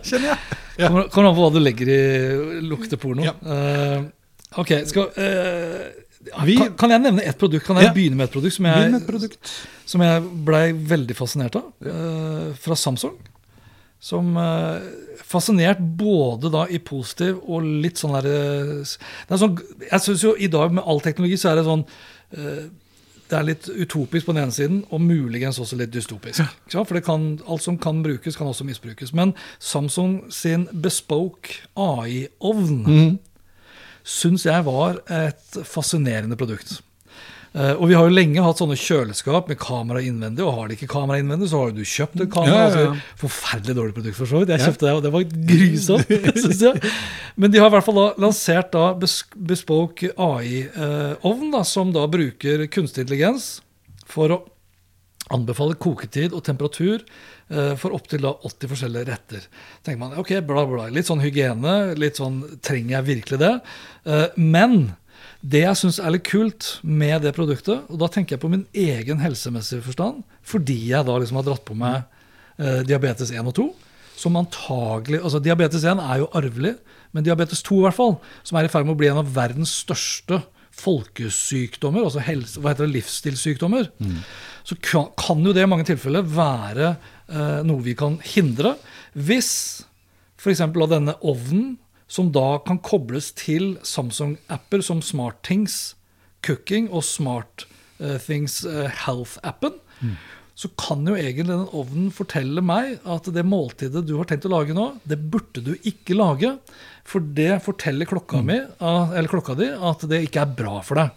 Kjenner jeg. Ja. Kommer an på hva du legger i lukteporno. Ja. Uh, ok, skal uh, vi, kan, kan, jeg nevne ett produkt? Kan jeg ja. begynne med et produkt som jeg, produkt. Som jeg blei veldig fascinert av? Uh, fra Samsung. Som fascinert både da i positiv og litt sånn derre sånn, Jeg syns jo i dag med all teknologi så er det sånn det er litt utopisk på den ene siden, og muligens også litt dystopisk. Ja. For kan, alt som kan brukes, kan også misbrukes. Men Samsung sin bespoke AI-ovn mm. syns jeg var et fascinerende produkt. Uh, og vi har jo lenge hatt sånne kjøleskap med kamera innvendig, og har de ikke kamera innvendig, så har du kjøpt et kamera. Ja, ja, ja. Altså, forferdelig dårlig produkt, for så vidt. Jeg kjøpte det, og det var grusomt, syns jeg. Men de har i hvert fall da lansert da bespoke AI-ovn, som da bruker kunstig intelligens for å anbefale koketid og temperatur uh, for opptil 80 forskjellige retter. tenker man, ok, bla bla, Litt sånn hygiene. litt sånn, Trenger jeg virkelig det? Uh, men Det jeg syns er litt kult med det produktet, og da tenker jeg på min egen helsemessige forstand, fordi jeg da liksom har dratt på meg eh, diabetes 1 og 2, som antagelig Altså diabetes 1 er jo arvelig, men diabetes 2 i hvert fall, som er i ferd med å bli en av verdens største folkesykdommer, altså helse, hva heter det, livsstilssykdommer, så kan, kan jo det i mange tilfeller være eh, noe vi kan hindre hvis f.eks. av denne ovnen, som da kan kobles til Samsung-apper som SmartThings Cooking og SmartThings eh, Health-appen, så kan jo egentlig den ovnen fortelle meg at det måltidet du har tenkt å lage nå, det burde du ikke lage. For det forteller klokka, mi, ah, eller klokka di at det ikke er bra for deg.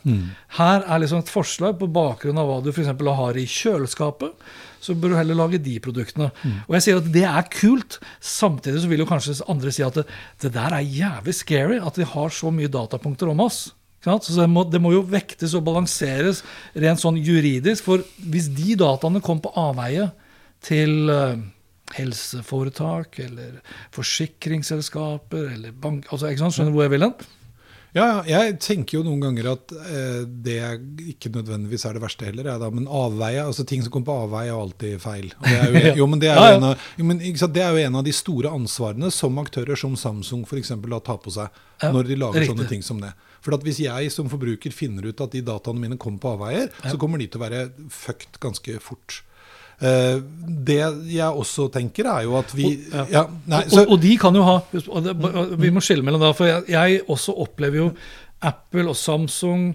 Her er liksom et forslag på bakgrunn av hva du f.eks. har i kjøleskapet. Så bør du heller lage de produktene. Og jeg sier at det er kult. Samtidig så vil jo kanskje andre si at det, det der er jævlig scary, at de har så mye datapunkter om oss. Så det må, det må jo vektes og balanseres rent sånn juridisk. For hvis de dataene kom på avveie til eh, helseforetak eller forsikringsselskaper eller bank altså, ikke sant? Skjønner du hvor jeg vil hen? Ja, jeg tenker jo noen ganger at eh, det ikke nødvendigvis er det verste heller. Da, men avveie, altså ting som kommer på avveie, er alltid feil. Det er jo, jo, men det er jo en av, jo, men, det er jo en av de store ansvarene som aktører som Samsung da tar på seg når de lager riktig. sånne ting som det. For at Hvis jeg som forbruker finner ut at de dataene mine kommer på avveier, så kommer de til å være fucked ganske fort. Eh, det jeg også tenker, er jo at vi ja, nei, så, og, og de kan jo ha og Vi må skille mellom da, For jeg, jeg også opplever jo Apple og Samsung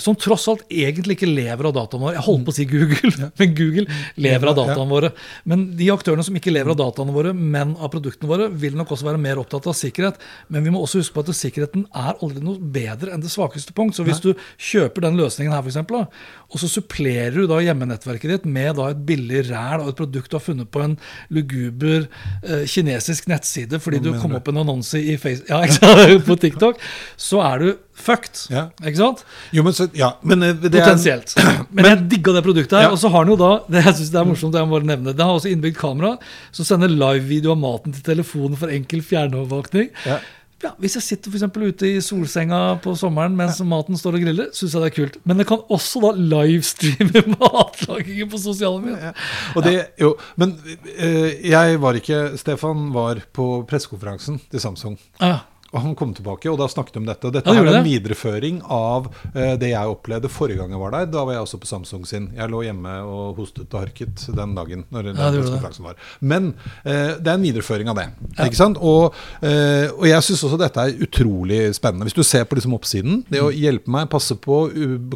som tross alt egentlig ikke lever av dataene våre. Jeg holdt på å si Google, men Google lever av dataene våre. Men de aktørene som ikke lever av dataene våre, men av produktene våre, vil nok også være mer opptatt av sikkerhet. Men vi må også huske på at sikkerheten er aldri noe bedre enn det svakeste punkt. Så hvis du kjøper den løsningen her, eksempel, og så supplerer du da hjemmenettverket ditt med da et billig ræl av et produkt du har funnet på en luguber eh, kinesisk nettside fordi du kom opp en annonse i face, ja, på TikTok, så er du fucked. Ja. Ikke sant? jo, men, så, ja, men eh, det er, Potensielt. Men, jeg digga det produktet her. Ja. Og så har den jo da det jeg synes det er morsomt, det jeg må nevne, den har også innbygd kamera som sender live-video av maten til telefonen for enkel fjernovervåkning. Ja. Ja, hvis jeg sitter for ute i solsenga på sommeren mens maten står og griller, syns jeg det er kult. Men det kan også da livestreame matlagingen på sosiale medier. Og det, jo, men eh, jeg var ikke Stefan var på pressekonferansen til Samsung. Ja. Og han kom tilbake, og da snakket de om dette. Og dette Ja, er en det? videreføring av eh, det jeg opplevde forrige gang jeg var der. Da var jeg også på Samsung sin. Jeg lå hjemme og hostet og harket den dagen. når den Ja, det var. Men eh, det er en videreføring av det. ikke sant? Og, eh, og jeg syns også dette er utrolig spennende. Hvis du ser på liksom oppsiden, det Mm. å hjelpe meg, passe på,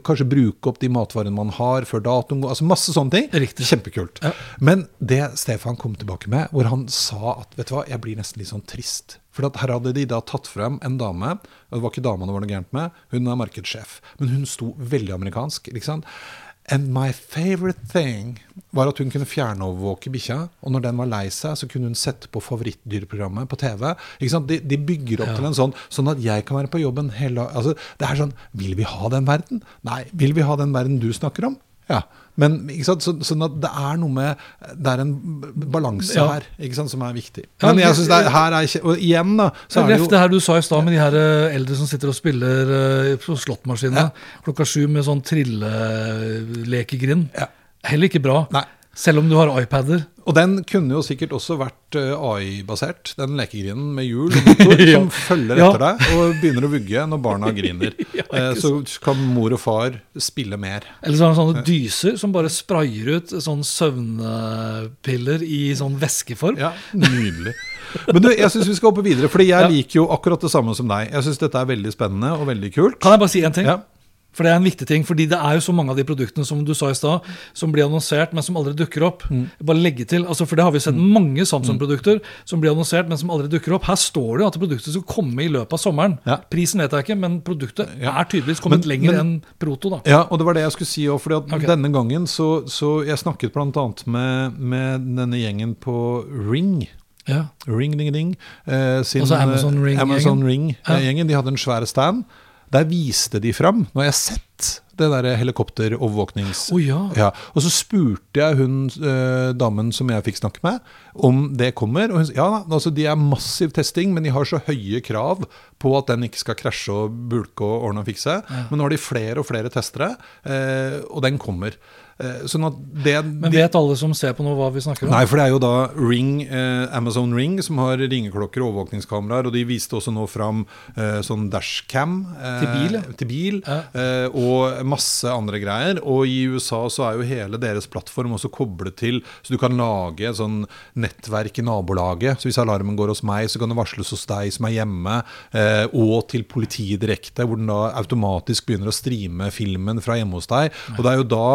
kanskje bruke opp de matvarene man har før datoen går, altså masse sånne ting. Riktig. Kjempekult. Ja. Men det Stefan kom tilbake med, hvor han sa at vet du hva, jeg blir nesten litt sånn trist. For her hadde de da tatt frem en dame, og det var ikke dama det var noe gærent med, hun er markedssjef, men hun sto veldig amerikansk. ikke sant? And my favorite thing var at hun kunne fjernovervåke bikkja. Og når den var lei seg, så kunne hun sette på favorittdyrprogrammet på TV. De, de bygger opp til en sånn, sånn at jeg kan være på jobben hele altså, Det er sånn Vil vi ha den verden? Nei. Vil vi ha den verden du snakker om? Ja. Men sant? Så, sånn at det er noe med Det er en balanse Ja. her ikke sant, som er viktig. Men jeg synes er, her er Og igjen, da, så er det jo det her du sa i stad med de her eh, eldre som sitter og spiller eh, på slåttmaskinene klokka sju med sånn trillelekegrind. Ja. Heller ikke bra. Nei. Selv om du har iPader. Og den kunne jo sikkert også vært eh, AI-basert, den lekegrinen med hjul og motor Ja. som følger Ja. etter deg og begynner å vugge når barna griner. Ja, Eh, så kan mor og far spille mer. Eller så har han sånne dyser som bare sprayer ut sånn søvnpiller i sånn væskeform. Ja, Nydelig. Men du, jeg syns vi skal hoppe videre, fordi jeg liker jo akkurat det samme som deg. Jeg syns dette er veldig spennende og veldig kult. Kan jeg bare si en ting? Ja. For det er en viktig ting, fordi det er jo så mange av de produktene som du sa i sted, som blir annonsert, men som aldri dukker opp. Mm. Bare legge til, altså For det har vi sett mange Samsung-produkter som blir annonsert, men som aldri dukker opp. Her står det jo at produktet skal komme i løpet av sommeren. Ja. Prisen vet jeg ikke, men produktet Ja. er tydeligvis kommet Men- lenger enn Proto. da. Ja, og det var det jeg skulle si òg. For Ok. denne gangen så, så Jeg snakket bl.a. Med, med denne gjengen på Ring. Ja. Ring Ding Ding. Eh, sin, Altså Amazon eh, Ring-gjengen? Ring, eh. De hadde en svær stand. Der viste de fram Nå har jeg sett det der helikopterovervåknings... Oh, ja. Ja, og så spurte jeg hun eh, damen som jeg fikk snakke med, om det kommer. Og hun sa ja, altså de er massiv testing, men de har så høye krav på at den ikke skal krasje og bulke og ordne og fikse. Men nå har de flere og flere testere, eh, og den kommer. Sånn det Men vet alle som ser på nå hva vi snakker om? Nei, for det er jo da Ring, eh, Amazon Ring som har ringeklokker og overvåkningskameraer. Og de viste også nå fram eh, sånn dashcam eh, Til bil, til bil Ja. eh, og masse andre greier. Og i USA så er jo hele deres plattform også koblet til Så du kan lage et sånn nettverk i nabolaget. Så hvis alarmen går hos meg, så kan det varsles hos deg som er hjemme. Eh, og til politiet direkte, hvor den da automatisk begynner å streame filmen fra hjemme hos deg. Og det er jo da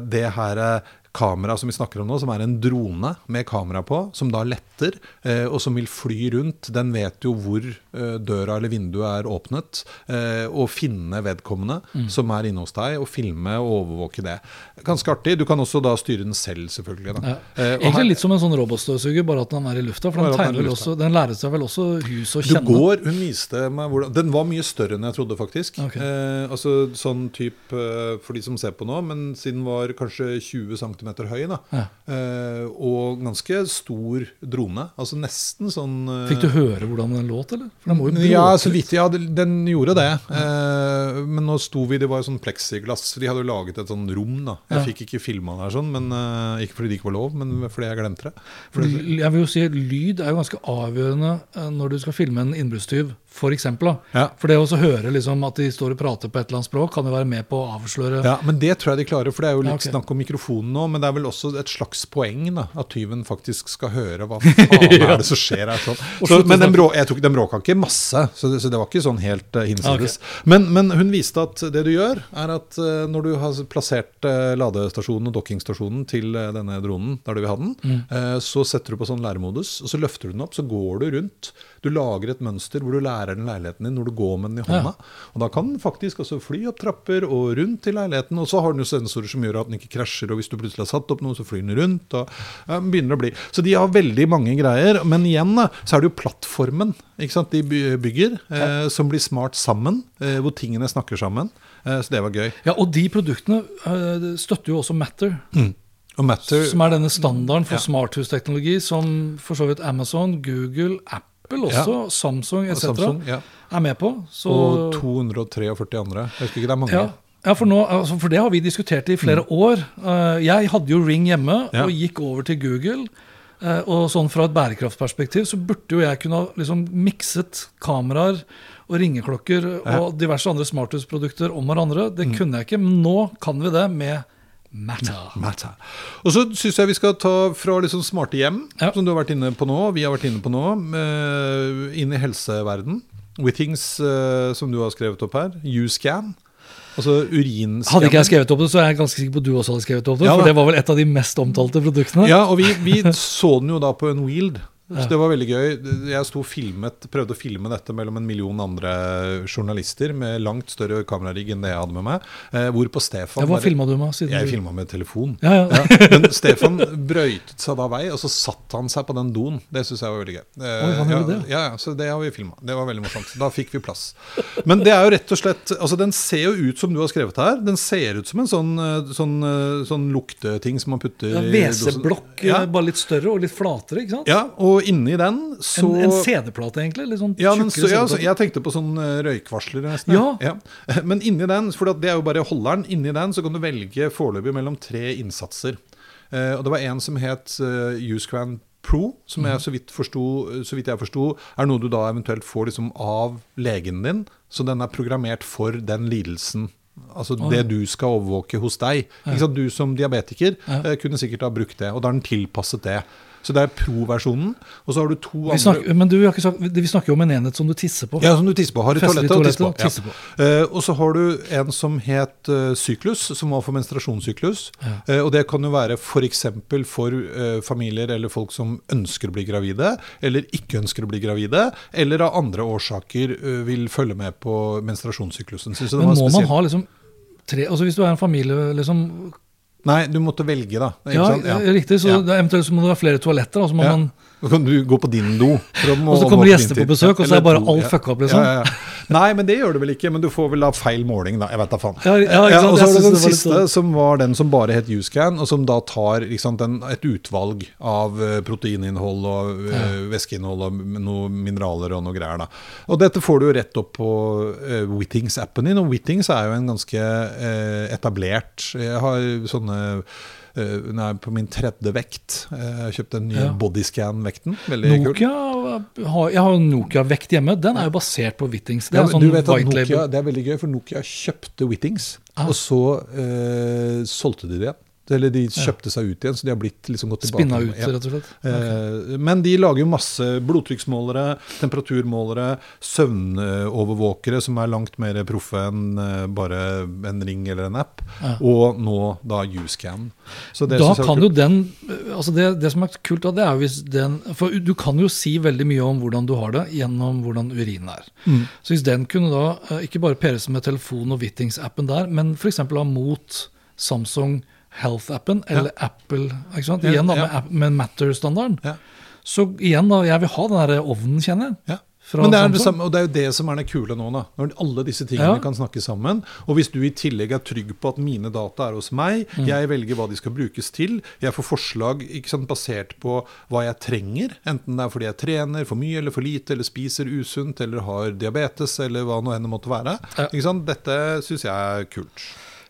det her eh, kamera som vi snakker om nå, som er en drone med kamera på, som da letter, eh, og som vil fly rundt. Den vet jo hvor eh, døra eller vinduet er åpnet, eh, og finne vedkommende som er inne hos deg, og filme og overvåke det. Ganske artig. Du kan også da styre den selv, selvfølgelig. Ja. Eh, Egentlig her- litt som en sånn robotstøvsuger, bare at den er i lufta. For den, den vel også, den lærer seg vel også hus og Du går, Hun viste meg hvordan Den var mye større enn jeg trodde, faktisk. Okay. Eh, altså sånn type eh, for de som ser på nå, men siden den var kanskje 20 cm høy, da. Ja. Eh, og ganske stor drone. Altså nesten sånn eh, Fikk du høre hvordan den låt, eller? Ja, så vidt. Ja, den gjorde det. Eh, men nå sto vi Det var jo sånn pleksiglass. De hadde jo laget et sånn rom, da. Jeg Ja. fikk ikke filma her sånn, men eh, ikke fordi det ikke var lov, men fordi jeg glemte det. For l- jeg vil jo si Lyd er jo ganske avgjørende eh, når du skal filme en innbruddstyv, f.eks. Ja. For det å høre liksom at de står og prater på et eller annet språk, kan jo være med på å avsløre Ja, men det tror jeg de klarer, for det er jo litt Ja, okay. snakk om mikrofonen nå. Men det er vel også et slags poeng, da. At tyven faktisk skal høre hva faen er det som skjer her. Sånn. Så, men den, brå, jeg tok, den bråka ikke masse, så det, så det var ikke sånn helt uh, hinsides. Men, men hun viste at det du gjør, er at uh, når du har plassert uh, ladestasjonen og dokkingstasjonen til uh, denne dronen der du vil ha den, Mm. så setter du på sånn læremodus, og så løfter du den opp, så går du rundt. Du lager et mønster hvor du lærer den leiligheten din når du går med den i hånda. Og da kan den faktisk også fly opp trapper og rundt til leiligheten, og så har den jo sensorer som gjør at den ikke krasjer, og hvis du plutselig har satt opp noe, så flyr den rundt, og ja, begynner å bli. Så de har veldig mange greier, men igjen så er det jo plattformen, ikke sant, de bygger, eh, som blir smart sammen, eh, hvor tingene snakker sammen, eh, så det var gøy. Ja, og de produktene eh, støtter jo også Matter, Og Matter, som er denne standarden for Ja. smarthusteknologi som for så vidt Amazon, Google, Apple også, Samsung etc. Ja. er med på. Så, og 243 andre, jeg husker ikke, det er mange. ja, ja for, nå, altså, for det har vi diskutert i flere år. Eh, jeg hadde jo Ring hjemme Ja. og gikk over til Google. Eh, og sånn fra et bærekraftperspektiv så burde jo jeg kunne ha liksom mikset kameraer og ringeklokker og diverse andre smarthusprodukter om hverandre. Det Mm. kunne jeg ikke, men nå kan vi det med Matter. Matter. Og så syns jeg vi skal ta fra liksom smarte hjem, Ja. som du har vært inne på nå, vi har vært inne på nå, eh, inn i helseverden. Withings, eh, som du har skrevet opp her. U-scan. Altså urinskanning. Hadde ikke jeg skrevet opp det, så er jeg ganske sikker på at du også hadde skrevet opp det. Ja, for det var vel et av de mest omtalte produktene. Ja, og vi, vi så den jo da på Unwheeled. Så det var veldig gøy. Jeg sto filmet, prøvde å filme dette mellom en million andre journalister med langt større kamerarigg enn det jeg hadde med meg. Eh, hvorpå Stefan Ja, hva filma du med? Jeg du... filma med telefon. Ja, ja. Men Stefan brøytet seg da vei, og så satte han seg på den doen. Det syns jeg var veldig gøy. Eh, Oi, han ja, det, ja, ja, så det har vi filma. Det var veldig morsomt. Da fikk vi plass. Men det er jo rett og slett Altså, den ser jo ut som du har skrevet her. Den ser ut som en sånn, eh, sånn, eh, sånn lukteting som man putter Ja, i WC-blokk, Ja. bare litt større og litt flatere, ikke sant? ja, og inni den så En, en CD-plate, egentlig? Litt sånn ja, men, så, ja, så jeg tenkte på sånn eh, røykvarsler nesten. Ja. Men inni den, for det er jo bare holderen, inni den så kan du velge foreløpig mellom tre innsatser. Eh, og det var en som het uh, Usecran Pro, som Mhm. jeg så vidt, forsto, så vidt jeg forsto, er noe du da eventuelt får liksom av legen din. Så den er programmert for den lidelsen. Altså det du skal overvåke hos deg. Sant? Du som diabetiker eh, kunne sikkert ha brukt det, og da er den tilpasset det. Så det er pro-versjonen. Og så har du to Vi andre snakker, men du, sagt, vi snakker jo om en enhet som du tisser på. ja, som du tisser på. Har i toalettet og tisser på. toalettet og tisser på. Ja. Uh, og så har du en som het uh, syklus, som var for menstruasjonssyklus. Eh, og det kan jo være f.eks. For, for eh, familier eller folk som ønsker å bli gravide, eller ikke ønsker å bli gravide, eller av andre årsaker eh, vil følge med på jeg Men må man ha liksom tre Altså Hvis du er en familie, liksom Nei, du måtte velge, da. Ja, sant? eh, riktig. Så Ja. eventuelt så må det være flere toaletter. Da, så må Ja. man Da kan du gå på din do. Og så kommer gjester på besøk, og så er bare ja. fucka opp, liksom. Nei, men det gjør det vel ikke. Men du får vel da feil måling, da. Jeg vet da faen. Ja, ja, ja, og så er det den det siste, sånn- som var den som bare het U-scan, og som da tar sant, en, et utvalg av eh, proteininnhold og eh, væskeinnhold og noen mineraler og noe greier. da. Og dette får du jo rett opp på uh, Wittings-appen din, og Wittings er jo en ganske uh, etablert Jeg har sånne Hun er på min tredje vekt. Eh, Jeg har kjøpt den nye Ja. bodyscan-vekten. Veldig kul. Nokia har, Jeg har Nokia-vekt hjemme. Den er jo basert på Wittings. Det er ja, sånn du vet at Nokia. Det er veldig gøy, for Nokia kjøpte Wittings, Ah. og så uh, solgte de det igjen. Eller de kjøpte seg ut igjen, så de har blitt liksom gått tilbake. Spinna ut, Ja. rett og slett. Okay. Men de lager jo masse blodtrykksmålere, temperaturmålere, søvnovervåkere som er langt mer proffe enn eh, bare en ring eller en app. Og nå da U-scan. Så det Da kan jo den altså det, det som er kult, da, det er hvis den For du kan jo si veldig mye om hvordan du har det gjennom hvordan urinen er. Mm. Så hvis den kunne da eh, ikke bare peres med telefon og Wittings-appen der, men f.eks. ha mot Samsung Health-appen eller Apple ikke sant? Igjen da ja. med, med Matter-standarden. Ja. Så igjen, da, jeg vil ha den der ovnen, kjenner jeg. Ja. Men det er det samme, og det er jo det som er det kule nå, da. Når alle disse tingene Ja. kan snakke sammen. Og hvis du i tillegg er trygg på at mine data er hos meg, Mm. jeg velger hva de skal brukes til, jeg får forslag ikke sant, basert på hva jeg trenger, enten det er fordi jeg trener for mye eller for lite, eller spiser usunt, eller har diabetes, eller hva nå enn det måtte være. Ja. Dette syns jeg er kult.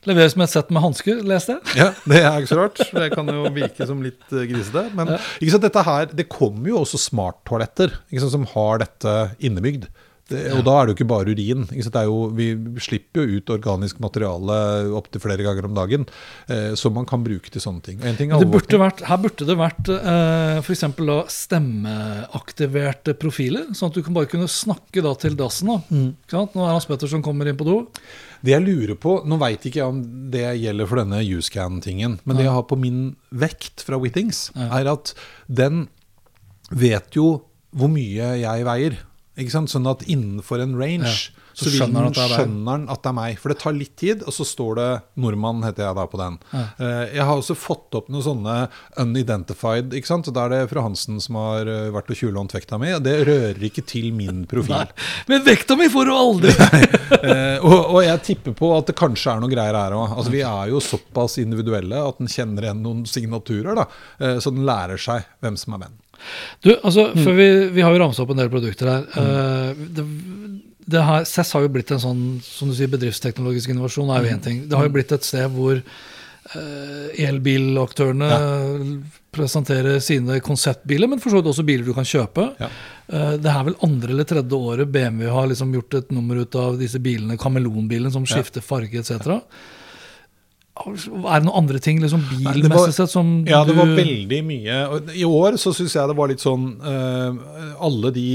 Leveres med et sett med hansker, leste jeg. Ja, Det er ikke så rart. Det kan jo virke som litt eh, grisete. Men ikke sant, dette her, det kommer jo også smarttoaletter som har dette innebygd. Det, og da er det jo ikke bare urin. Ikke sant? Det er jo, vi slipper jo ut organisk materiale opptil flere ganger om dagen. Eh, som man kan bruke til sånne ting. En ting er Det burde vært, her burde det vært eh, eksempel stemmeaktiverte profiler, sånn at du kan bare kunne snakke da til dassen. da. Ikke sant? Nå er Hans Pettersen kommer inn på do. Det jeg lurer på, Nå veit ikke jeg om det gjelder for denne U-scan-tingen, men det jeg har på min vekt fra Wittings, er at den vet jo hvor mye jeg veier. Ikke sant? Sånn at innenfor en range så så, skjønner den er skjønner han at det er meg. For det tar litt tid, og så står det 'nordmann', heter jeg da på den. Ja. Jeg har også fått opp noen sånne unidentified, ikke sant? Da er det fru Hansen som har eh, vært og tjuvlånt vekta mi. Det rører ikke til min profil. Nei. Men vekta mi får du aldri! Eh, og, og jeg tipper på at det kanskje er noen greier her òg. Altså, vi er jo såpass individuelle at den kjenner igjen noen signaturer. da, eh, Så den lærer seg hvem som er venn. Du, altså, for vi, vi har jo ramsa opp en del produkter her. Mm. det, det her CESS har jo blitt en sånn som du sier, bedriftsteknologisk innovasjon. er jo en ting. Det har jo blitt et sted hvor uh, elbilaktørene presenterer sine konseptbiler, men for så vidt også biler du kan kjøpe. Ja. Uh, det er vel andre eller tredje året BMW har liksom gjort et nummer ut av disse bilene, kameleonbilen som skifter farge etc. Er det noen andre ting liksom bilmessig sett som Ja, det var veldig mye. I år så syns jeg det var litt sånn uh, Alle de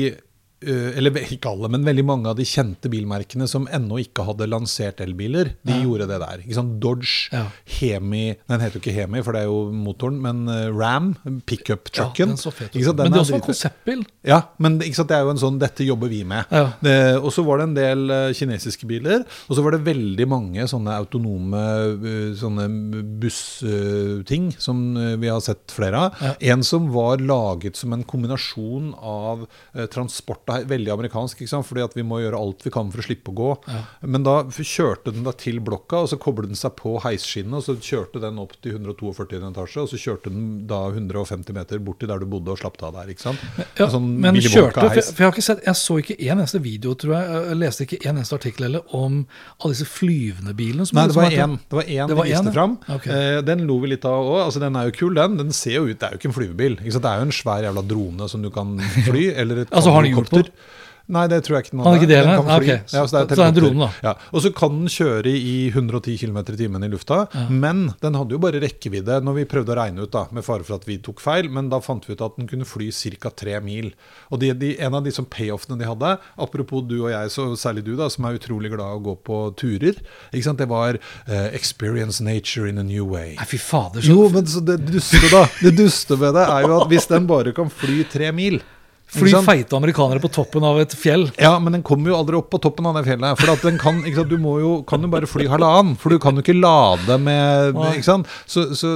eller ikke alle, men veldig mange av de kjente bilmerkene som ennå ikke hadde lansert elbiler, de gjorde det der. Ikke sant? Dodge, Ja. Hemi Nei, den heter jo ikke Hemi, for det er jo motoren, men eh, Ram, pickup-trucken. sant? Men det er også en konseptbil. Ja, men det er jo en sånn 'dette jobber vi med'. Ja. Og så var det en del eh, kinesiske biler, og så var det veldig mange sånne autonome eh, sånne bussting som eh, vi har sett flere av. En som var laget som en kombinasjon av eh, transport, det er veldig amerikansk, ikke sant? fordi at vi må gjøre alt vi kan for å slippe å gå. Men da kjørte den da til blokka, og så koblet den seg på heisskinnet, og så kjørte den opp til 142 etasje, og så kjørte den da 150 meter bort til der du bodde og slapp av der. ikke sant? Ja, sånn men kjørte for, Wonka-heis. for jeg har ikke sett, jeg så ikke en eneste video, tror jeg. Jeg leste ikke en eneste artikkel heller om alle disse flyvende bilene. Som Nei, det var én. Det var én Det de viste fram. Okay. Eh, den lo vi litt av òg. Altså, den er jo kul, den. Den ser jo ut, Det er jo ikke en flyvebil. Ikke sant? Det er jo en svær jævla drone som du kan fly. Eller et Altså, har den gjort? Helikopter. Nei, det tror jeg ikke Har den ikke det, Den kan Ah, okay. Ja, så det er Så det er en drone, da. Ja. Og så kan den kjøre i 110 km i timen i lufta. Men den hadde jo bare rekkevidde når vi prøvde å regne ut, da, med fare for at vi tok feil. Men da fant vi ut at den kunne fly ca. tre mil. Og de, de, en av de som payoffene de hadde, apropos du og jeg, så særlig du, da, som er utrolig glad i å gå på turer, det var uh, 'experience nature in a new way'. Nei, fy fader. Så, Jo, men så det duste da Det duste ved det er jo at hvis den bare kan fly tre mil, Fly feite amerikanere på toppen av et fjell. Ja, men den kommer jo aldri opp på toppen av det fjellet. For at den kan, ikke sant, du må jo, kan jo bare fly halvannen, for du kan jo ikke lade med? Så, så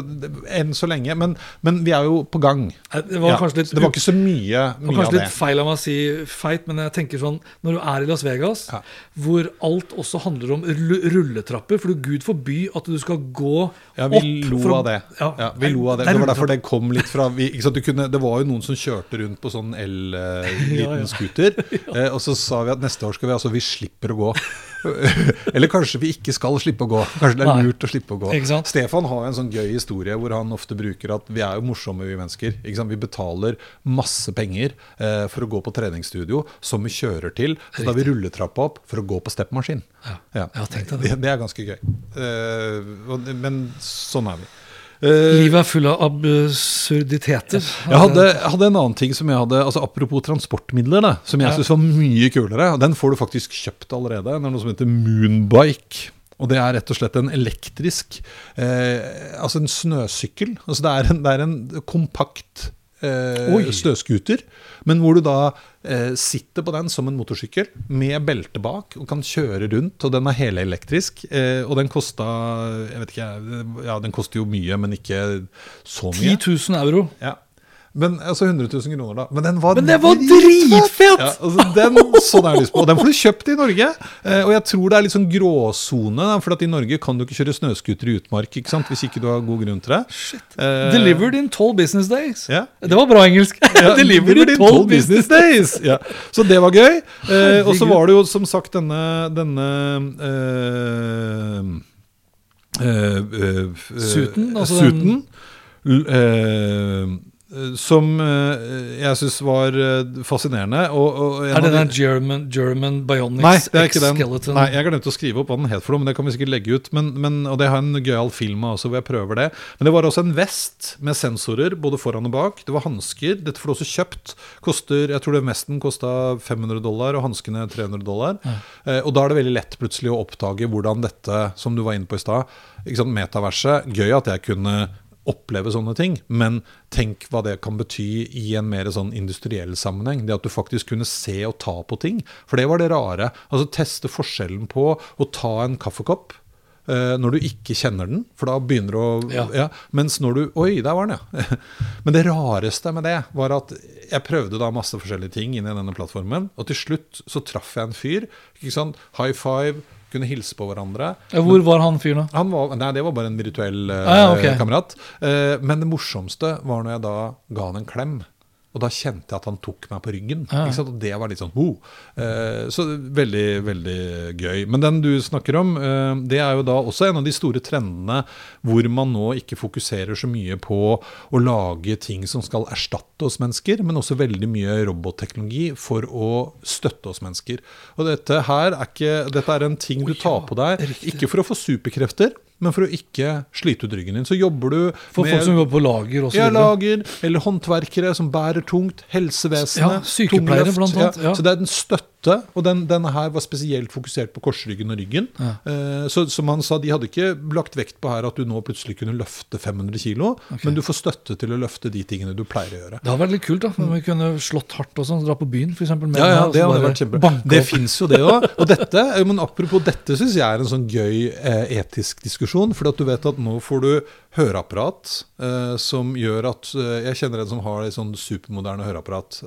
enn så lenge. Men, men vi er jo på gang. Det var Ja, litt, det var ikke så mye, det var mye kanskje det. litt feil av meg å si feit, men jeg tenker sånn Når du er i Las Vegas, Ja. hvor alt også handler om rulletrapper For Gud forby at du skal gå Ja, vi opp lo fra, av det. Ja, vi lo av det. Det var derfor det kom litt fra vi, sant, du kunne, Det var jo noen som kjørte rundt på sånn el-liten Ja, ja. scooter. eh, og så sa vi at neste år skal vi altså vi slipper å gå. Eller kanskje vi ikke skal slippe å gå. Kanskje det er lurt å slippe å gå. Stefan har en sånn gøy historie hvor han ofte bruker at vi er jo morsomme, vi mennesker. Vi betaler masse penger eh, for å gå på treningsstudio som vi kjører til. Så da vi rulletrappa opp for å gå på steppmaskin Ja. Ja, det. Det er ganske gøy. Eh, men sånn er vi. Eh, Livet er full av absurditeter. jeg hadde, hadde en annen ting som jeg hadde altså Apropos transportmidler, da, som jeg Ja. synes var mye kulere. Den får du faktisk kjøpt allerede. Det er noe som heter Moonbike. Og det er rett og slett en elektrisk eh, Altså en snøsykkel. Altså det er en, det er en kompakt eh, snøscooter, men hvor du da eh, sitter på den som en motorsykkel med belte bak og kan kjøre rundt. Og den er helelektrisk. Eh, og den kosta Jeg vet ikke, ja, den koster jo mye, men ikke så mye. 10 000 euro. Ja. Men altså 100 000 kroner, da. Men den var, Men den var dritfett! Ja, altså, den, sånn er jeg lyst på. Og den får du kjøpt i Norge. Eh, og jeg tror det er litt sånn gråsone, for i Norge kan du ikke kjøre snøscooter i utmark ikke sant? hvis ikke du har god grunn til det. Eh, Delivered in 12 business days. Ja. Det var bra engelsk. ja, Delivered in 12 business days! Ja. Så det var gøy. Eh, og så var det jo som sagt denne, denne eh, eh, eh, Suiten, altså Suiten. L- eh, som eh, jeg syns var eh, fascinerende. Og, og Er det de- den German, German Bionics Nei, det er ikke den. X-skeleton? Nei, Jeg glemte å skrive opp hva den het, for noe, men det kan vi sikkert legge ut. Men, men, og det har en gøyal film av også, hvor jeg prøver det. Men det var også en vest med sensorer både foran og bak. Det var hansker. Dette får du også kjøpt. Koster, jeg tror det vesten kosta 500 dollar, og hanskene 300 dollar. Eh, og da er det veldig lett plutselig å oppdage hvordan dette, som du var inne på i stad, metaverset Gøy at jeg kunne oppleve sånne ting, men tenk hva det kan bety i en mer sånn industriell sammenheng. Det at du faktisk kunne se og ta på ting. For det var det rare. Altså teste forskjellen på å ta en kaffekopp eh, når du ikke kjenner den, for da begynner du å Ja. ja. Mens når du Oi, der var den, ja. Men det rareste med det var at jeg prøvde da masse forskjellige ting inn i denne plattformen, og til slutt så traff jeg en fyr. ikke sant? High five, kunne hilse på hverandre. Hvor var han fyren, da? Han var, nei, det var bare en virtuell eh, Ah, ja, okay. kamerat. Eh, men det morsomste var når jeg da ga han en klem. Og da kjente jeg at han tok meg på ryggen. Ja. Og det var litt sånn oh. eh, Så veldig, veldig gøy. Men den du snakker om, eh, det er jo da også en av de store trendene hvor man nå ikke fokuserer så mye på å lage ting som skal erstatte oss mennesker, men også veldig mye robotteknologi for å støtte oss mennesker. Og dette her er ikke Dette er en ting du tar på deg, ikke for å få superkrefter, men for å ikke slite ut ryggen din. Så jobber du For folk som jobber på lager også? ja, lager, eller håndverkere som bærer tungt, helsevesenet, Ja, sykepleiere tungløft, blant annet, ja. Så det er en støtte, og den, denne her var spesielt fokusert på korsryggen og ryggen. Ja. Eh, så som han sa, de hadde ikke lagt vekt på her at du nå plutselig kunne løfte 500 kilo, men du får støtte til å løfte de tingene du pleier å gjøre. Det hadde vært litt kult da, om vi kunne slått hardt og sånn, dra på byen f.eks. Ja, ja, det hadde vært kjempebra. Det fins jo det òg. Og dette, eh, men apropos dette, syns jeg er en sånn gøy eh, etisk diskusjon. For du vet at nå får du høreapparat eh, som gjør at Jeg kjenner en som har et sånn supermoderne høreapparat.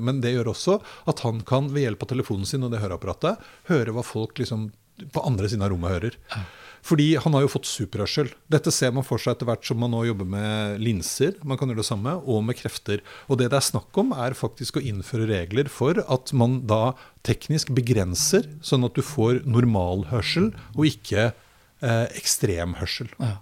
Men det gjør også at han kan ved hjelp av telefonen sin og det høreapparatet høre hva folk liksom på andre siden av rommet hører. Fordi han har jo fått superhørsel. Dette ser man for seg etter hvert som man nå jobber med linser, man kan gjøre det samme, og med krefter. Og det det er snakk om, er faktisk å innføre regler for at man da teknisk begrenser, sånn at du får normalhørsel og ikke eh, ekstremhørsel. Ja.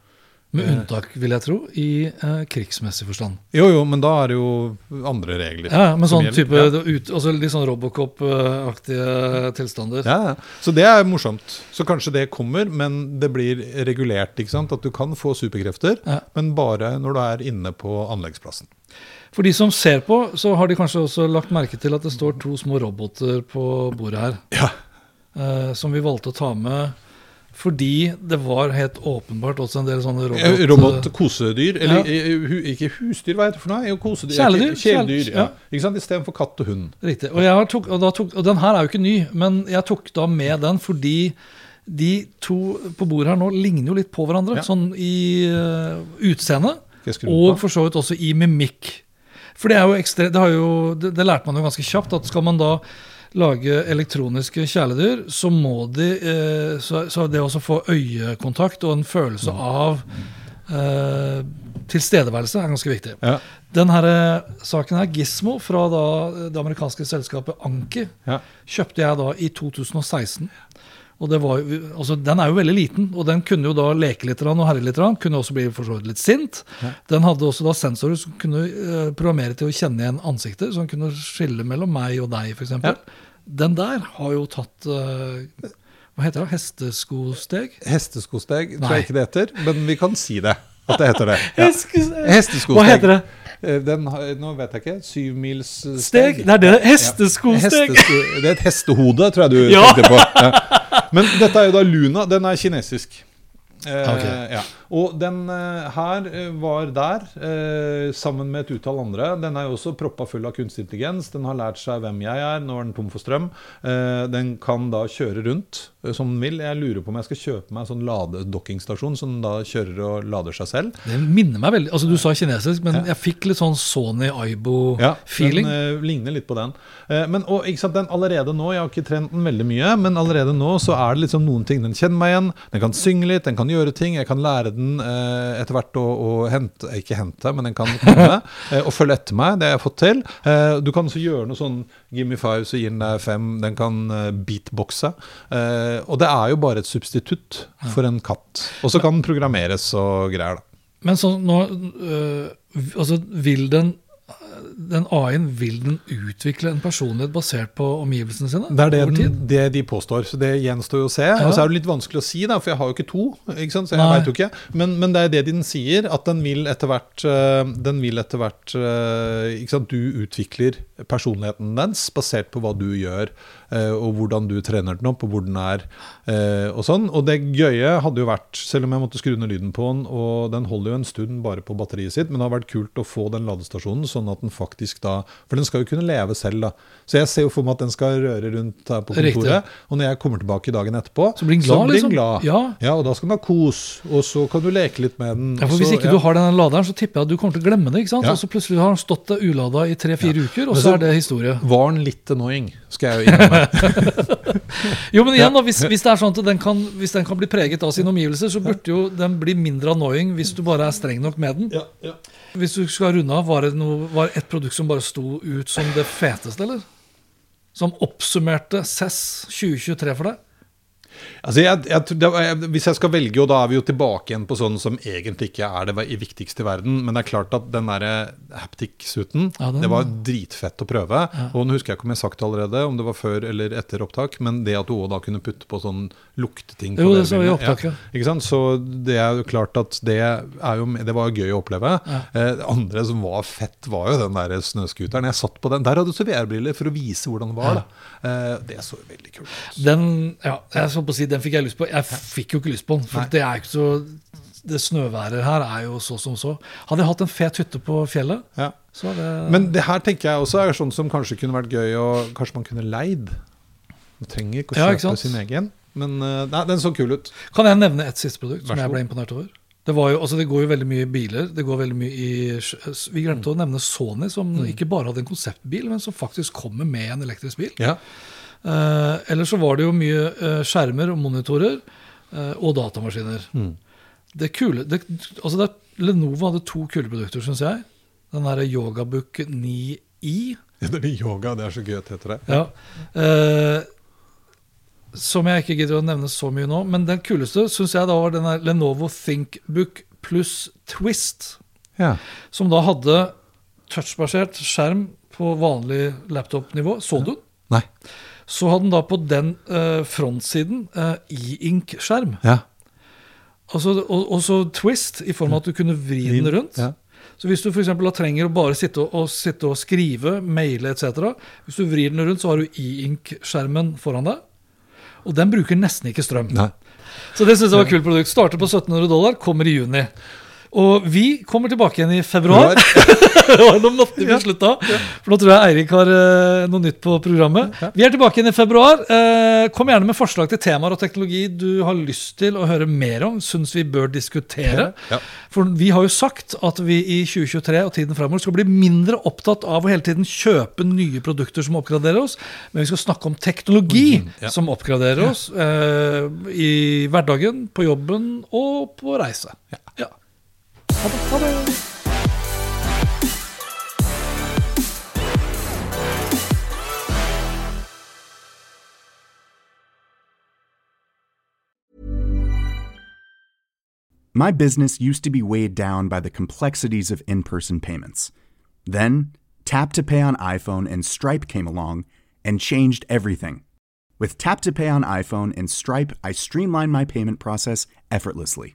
Med unntak, vil jeg tro, i eh, krigsmessig forstand. Jo, jo, men da er det jo andre regler. Ja, men sånn type, Ja. ut, også litt sånn Robocop-aktige tilstander. Ja, ja. så det er morsomt. Så kanskje det kommer, men det blir regulert. ikke sant? At du kan få superkrefter, Ja. men bare når du er inne på anleggsplassen. For de som ser på, så har de kanskje også lagt merke til at det står to små roboter på bordet her. Ja. eh, som vi valgte å ta med Fordi det var helt åpenbart også en del sånne robot... Eh, Robot-kosedyr. Eller Ja. eh, hu, ikke husdyr, hva heter det for noe? Jo, kosedyr. Kjæledyr, Kjæledyr. Ja. ja. Ikke sant? Istedenfor katt og hund. Riktig. Og, tok, og, tok, og den her er jo ikke ny, men jeg tok da med den fordi de to på bordet her nå ligner jo litt på hverandre. Ja. Sånn i uh, utseende, og for så vidt også i mimikk. For det er jo ekstra, det, jo, det, det lærte man jo ganske kjapt, at skal man da lage elektroniske kjæledyr, så må de eh, så, så det også få øyekontakt og en følelse Mm. av eh, tilstedeværelse er ganske viktig. Ja. Den her eh, saken her, Gizmo, fra da det amerikanske selskapet Anki, Ja. kjøpte jeg da i 2016. Og det var, altså, Den er jo veldig liten, og den kunne jo da leke litt og herje litt. Kunne også bli for så vidt litt sint. Den hadde også da sensorer som kunne eh, programmere til å kjenne igjen ansikter, så den kunne skille mellom meg og deg, f.eks. Ja. Den der har jo tatt eh, Hva heter det? Hesteskosteg? Hesteskosteg tror jeg ikke det heter, men vi kan si det. At det heter det. Ja. Hesteskosteg. Hva heter det? Eh, Den, nå vet jeg ikke. Syvmilssteg. Steg? Det er det. Hesteskosteg. Hestesko- det er et hestehode, tror jeg du Ja. tenkte på. Ja. Men dette er jo da Luna. Den er kinesisk. Eh, Ok. ja. Og den eh, her eh, var der, eh, sammen med et utall andre. Den er jo også proppa full av kunstig intelligens. Den har lært seg hvem jeg er. Nå er den tom for strøm. Den kan da kjøre rundt som den vil. Jeg lurer på om jeg skal kjøpe meg en sånn ladedokkingstasjon som den da kjører og lader seg selv. Det minner meg veldig Altså Du sa kinesisk, men jeg fikk litt sånn Sony Aibo-feeling. den eh, ligner litt på den. Men og, ikke sant, den allerede nå, Jeg har ikke trent den veldig mye, men allerede nå så er det liksom noen ting den kjenner meg igjen. Den kan synge litt, den kan gjøre ting. Jeg kan lære den eh, etter hvert å, å hente Ikke hente, men den kan komme eh, og følge etter meg. Det har jeg fått til. Eh, du kan også gjøre noe sånn Give me five, så gir den deg fem. Den kan beatboxe. Eh, og det er jo bare et substitutt for en katt. Og så kan den programmeres og greier, da. Men sånn nå øh, Altså, vil den den AI-en vil den utvikle en personlighet basert på omgivelsene sine? Det er det, den, det de påstår, så det gjenstår jo å se. Og så er det litt vanskelig å si, da, for jeg har jo ikke to. Ikke sant? Så jeg vet jo ikke. Men, men det er det den sier, at den vil etter hvert øh, Den vil etter hvert øh, ikke sant? Du utvikler personligheten dens basert på hva du gjør, og hvordan du trener den opp, og hvor den er, øh, og sånn. Og det gøye hadde jo vært, selv om jeg måtte skru ned lyden på den, og den holder jo en stund bare på batteriet sitt, men det har vært kult å få den ladestasjonen, sånn at den faktisk da For den skal jo kunne leve selv, da. Så jeg ser jo for meg at den skal røre rundt her på Riktig. kontoret. Og når jeg kommer tilbake dagen etterpå, Så blir den glad, blir liksom? glad. Ja. og da skal den ha kos, og så kan du leke litt med den. Ja, for Hvis så- ikke ja. du har den laderen, så tipper jeg at du kommer til å glemme det. ikke sant? Ja. Og så plutselig har den stått der ulada i tre-fire uker, og så så- er det historie. Var den litt annoying, skal jeg jo innrømme. Jo, men igjen da, hvis, hvis det er sånn at den kan, hvis den kan bli preget av sine omgivelser, så burde jo den bli mindre annoying hvis du bare er streng nok med den. ja, ja. Hvis du skal runde av, var det noe, var et produkt som bare sto ut som det feteste, eller? Som oppsummerte CES 2023 for deg? Altså jeg, jeg, det, hvis jeg skal velge, og da er vi jo tilbake igjen på sånn som egentlig ikke er det viktigste i verden, men det er klart at den derre haptic-suiten, Ja, det var dritfett å prøve. Og nå husker jeg ikke om jeg har sagt det allerede, om det var før eller etter opptak, men det at du òg da kunne putte på sånn lukteting på Jo, det sa vi i opptaket. Ja, ikke sant? Så det er jo klart at det, jo, det var jo gøy å oppleve. Eh, det andre som var fett, var jo den der snøscooteren. Jeg satt på den. Der hadde du VR-briller for å vise hvordan det var. Eh, det så veldig kult ut. Den, ja, jeg så på å si, den fikk jeg lyst på. Jeg fikk jo ikke lyst på den, for Nei. det er ikke så det snøværet her er jo så som så. Hadde jeg hatt en fet hytte på fjellet, Ja. så hadde jeg Men det her tenker jeg også er sånn som kanskje kunne vært gøy, og kanskje man kunne leid. Man trenger ikke å Ja, kjøpe ikke sin egen, men eh, nei, den så kul ut. Kan jeg nevne et siste produkt som jeg ble imponert over? Det, var jo, altså det går jo veldig mye i biler. Det går veldig mye i, Vi glemte å nevne Sony, som ikke bare hadde en konseptbil, men som faktisk kommer med en elektrisk bil. Ja. Eh, ellers så var det jo mye eh, skjermer og monitorer eh, og datamaskiner. Det kule, det, altså det, Lenovo hadde to kule produkter, syns jeg. Den derre Yogabook 9i. Ja, det blir yoga, det er så gøy at det heter det. Ja. Eh, som jeg ikke gidder å nevne så mye nå. Men den kuleste syns jeg da var den der Lenovo ThinkBook pluss Twist. Ja. Som da hadde touchbasert skjerm på vanlig laptop-nivå. Så du den? Nei. Så hadde den da på den eh, frontsiden eh, e-ink-skjerm. Ja. Altså, og, og så twist, i form av at du kunne vri den rundt. Ja. Så hvis du for da trenger å bare sitte og, og, sitte og skrive, maile etc., hvis du vrir den rundt, så har du e-ink-skjermen foran deg. Og den bruker nesten ikke strøm. Nei. Så det syns jeg var et kult produkt. Starter på 1700 dollar, kommer i juni. Og vi kommer tilbake igjen i februar. nå måtte vi beslutta, for nå tror jeg Eirik har eh, noe nytt på programmet. Vi er tilbake igjen i februar. Eh, kom gjerne med forslag til temaer og teknologi du har lyst til å høre mer om, syns vi bør diskutere. Ja. For vi har jo sagt at vi i 2023 og tiden fremover skal bli mindre opptatt av å hele tiden kjøpe nye produkter som oppgraderer oss, men vi skal snakke om teknologi ja. som oppgraderer oss eh, i hverdagen, på jobben og på reise. Ja. My business used to be weighed down by the complexities of in person payments. Then, Tap to Pay on iPhone and Stripe came along and changed everything. With Tap to Pay on iPhone and Stripe, I streamlined my payment process effortlessly.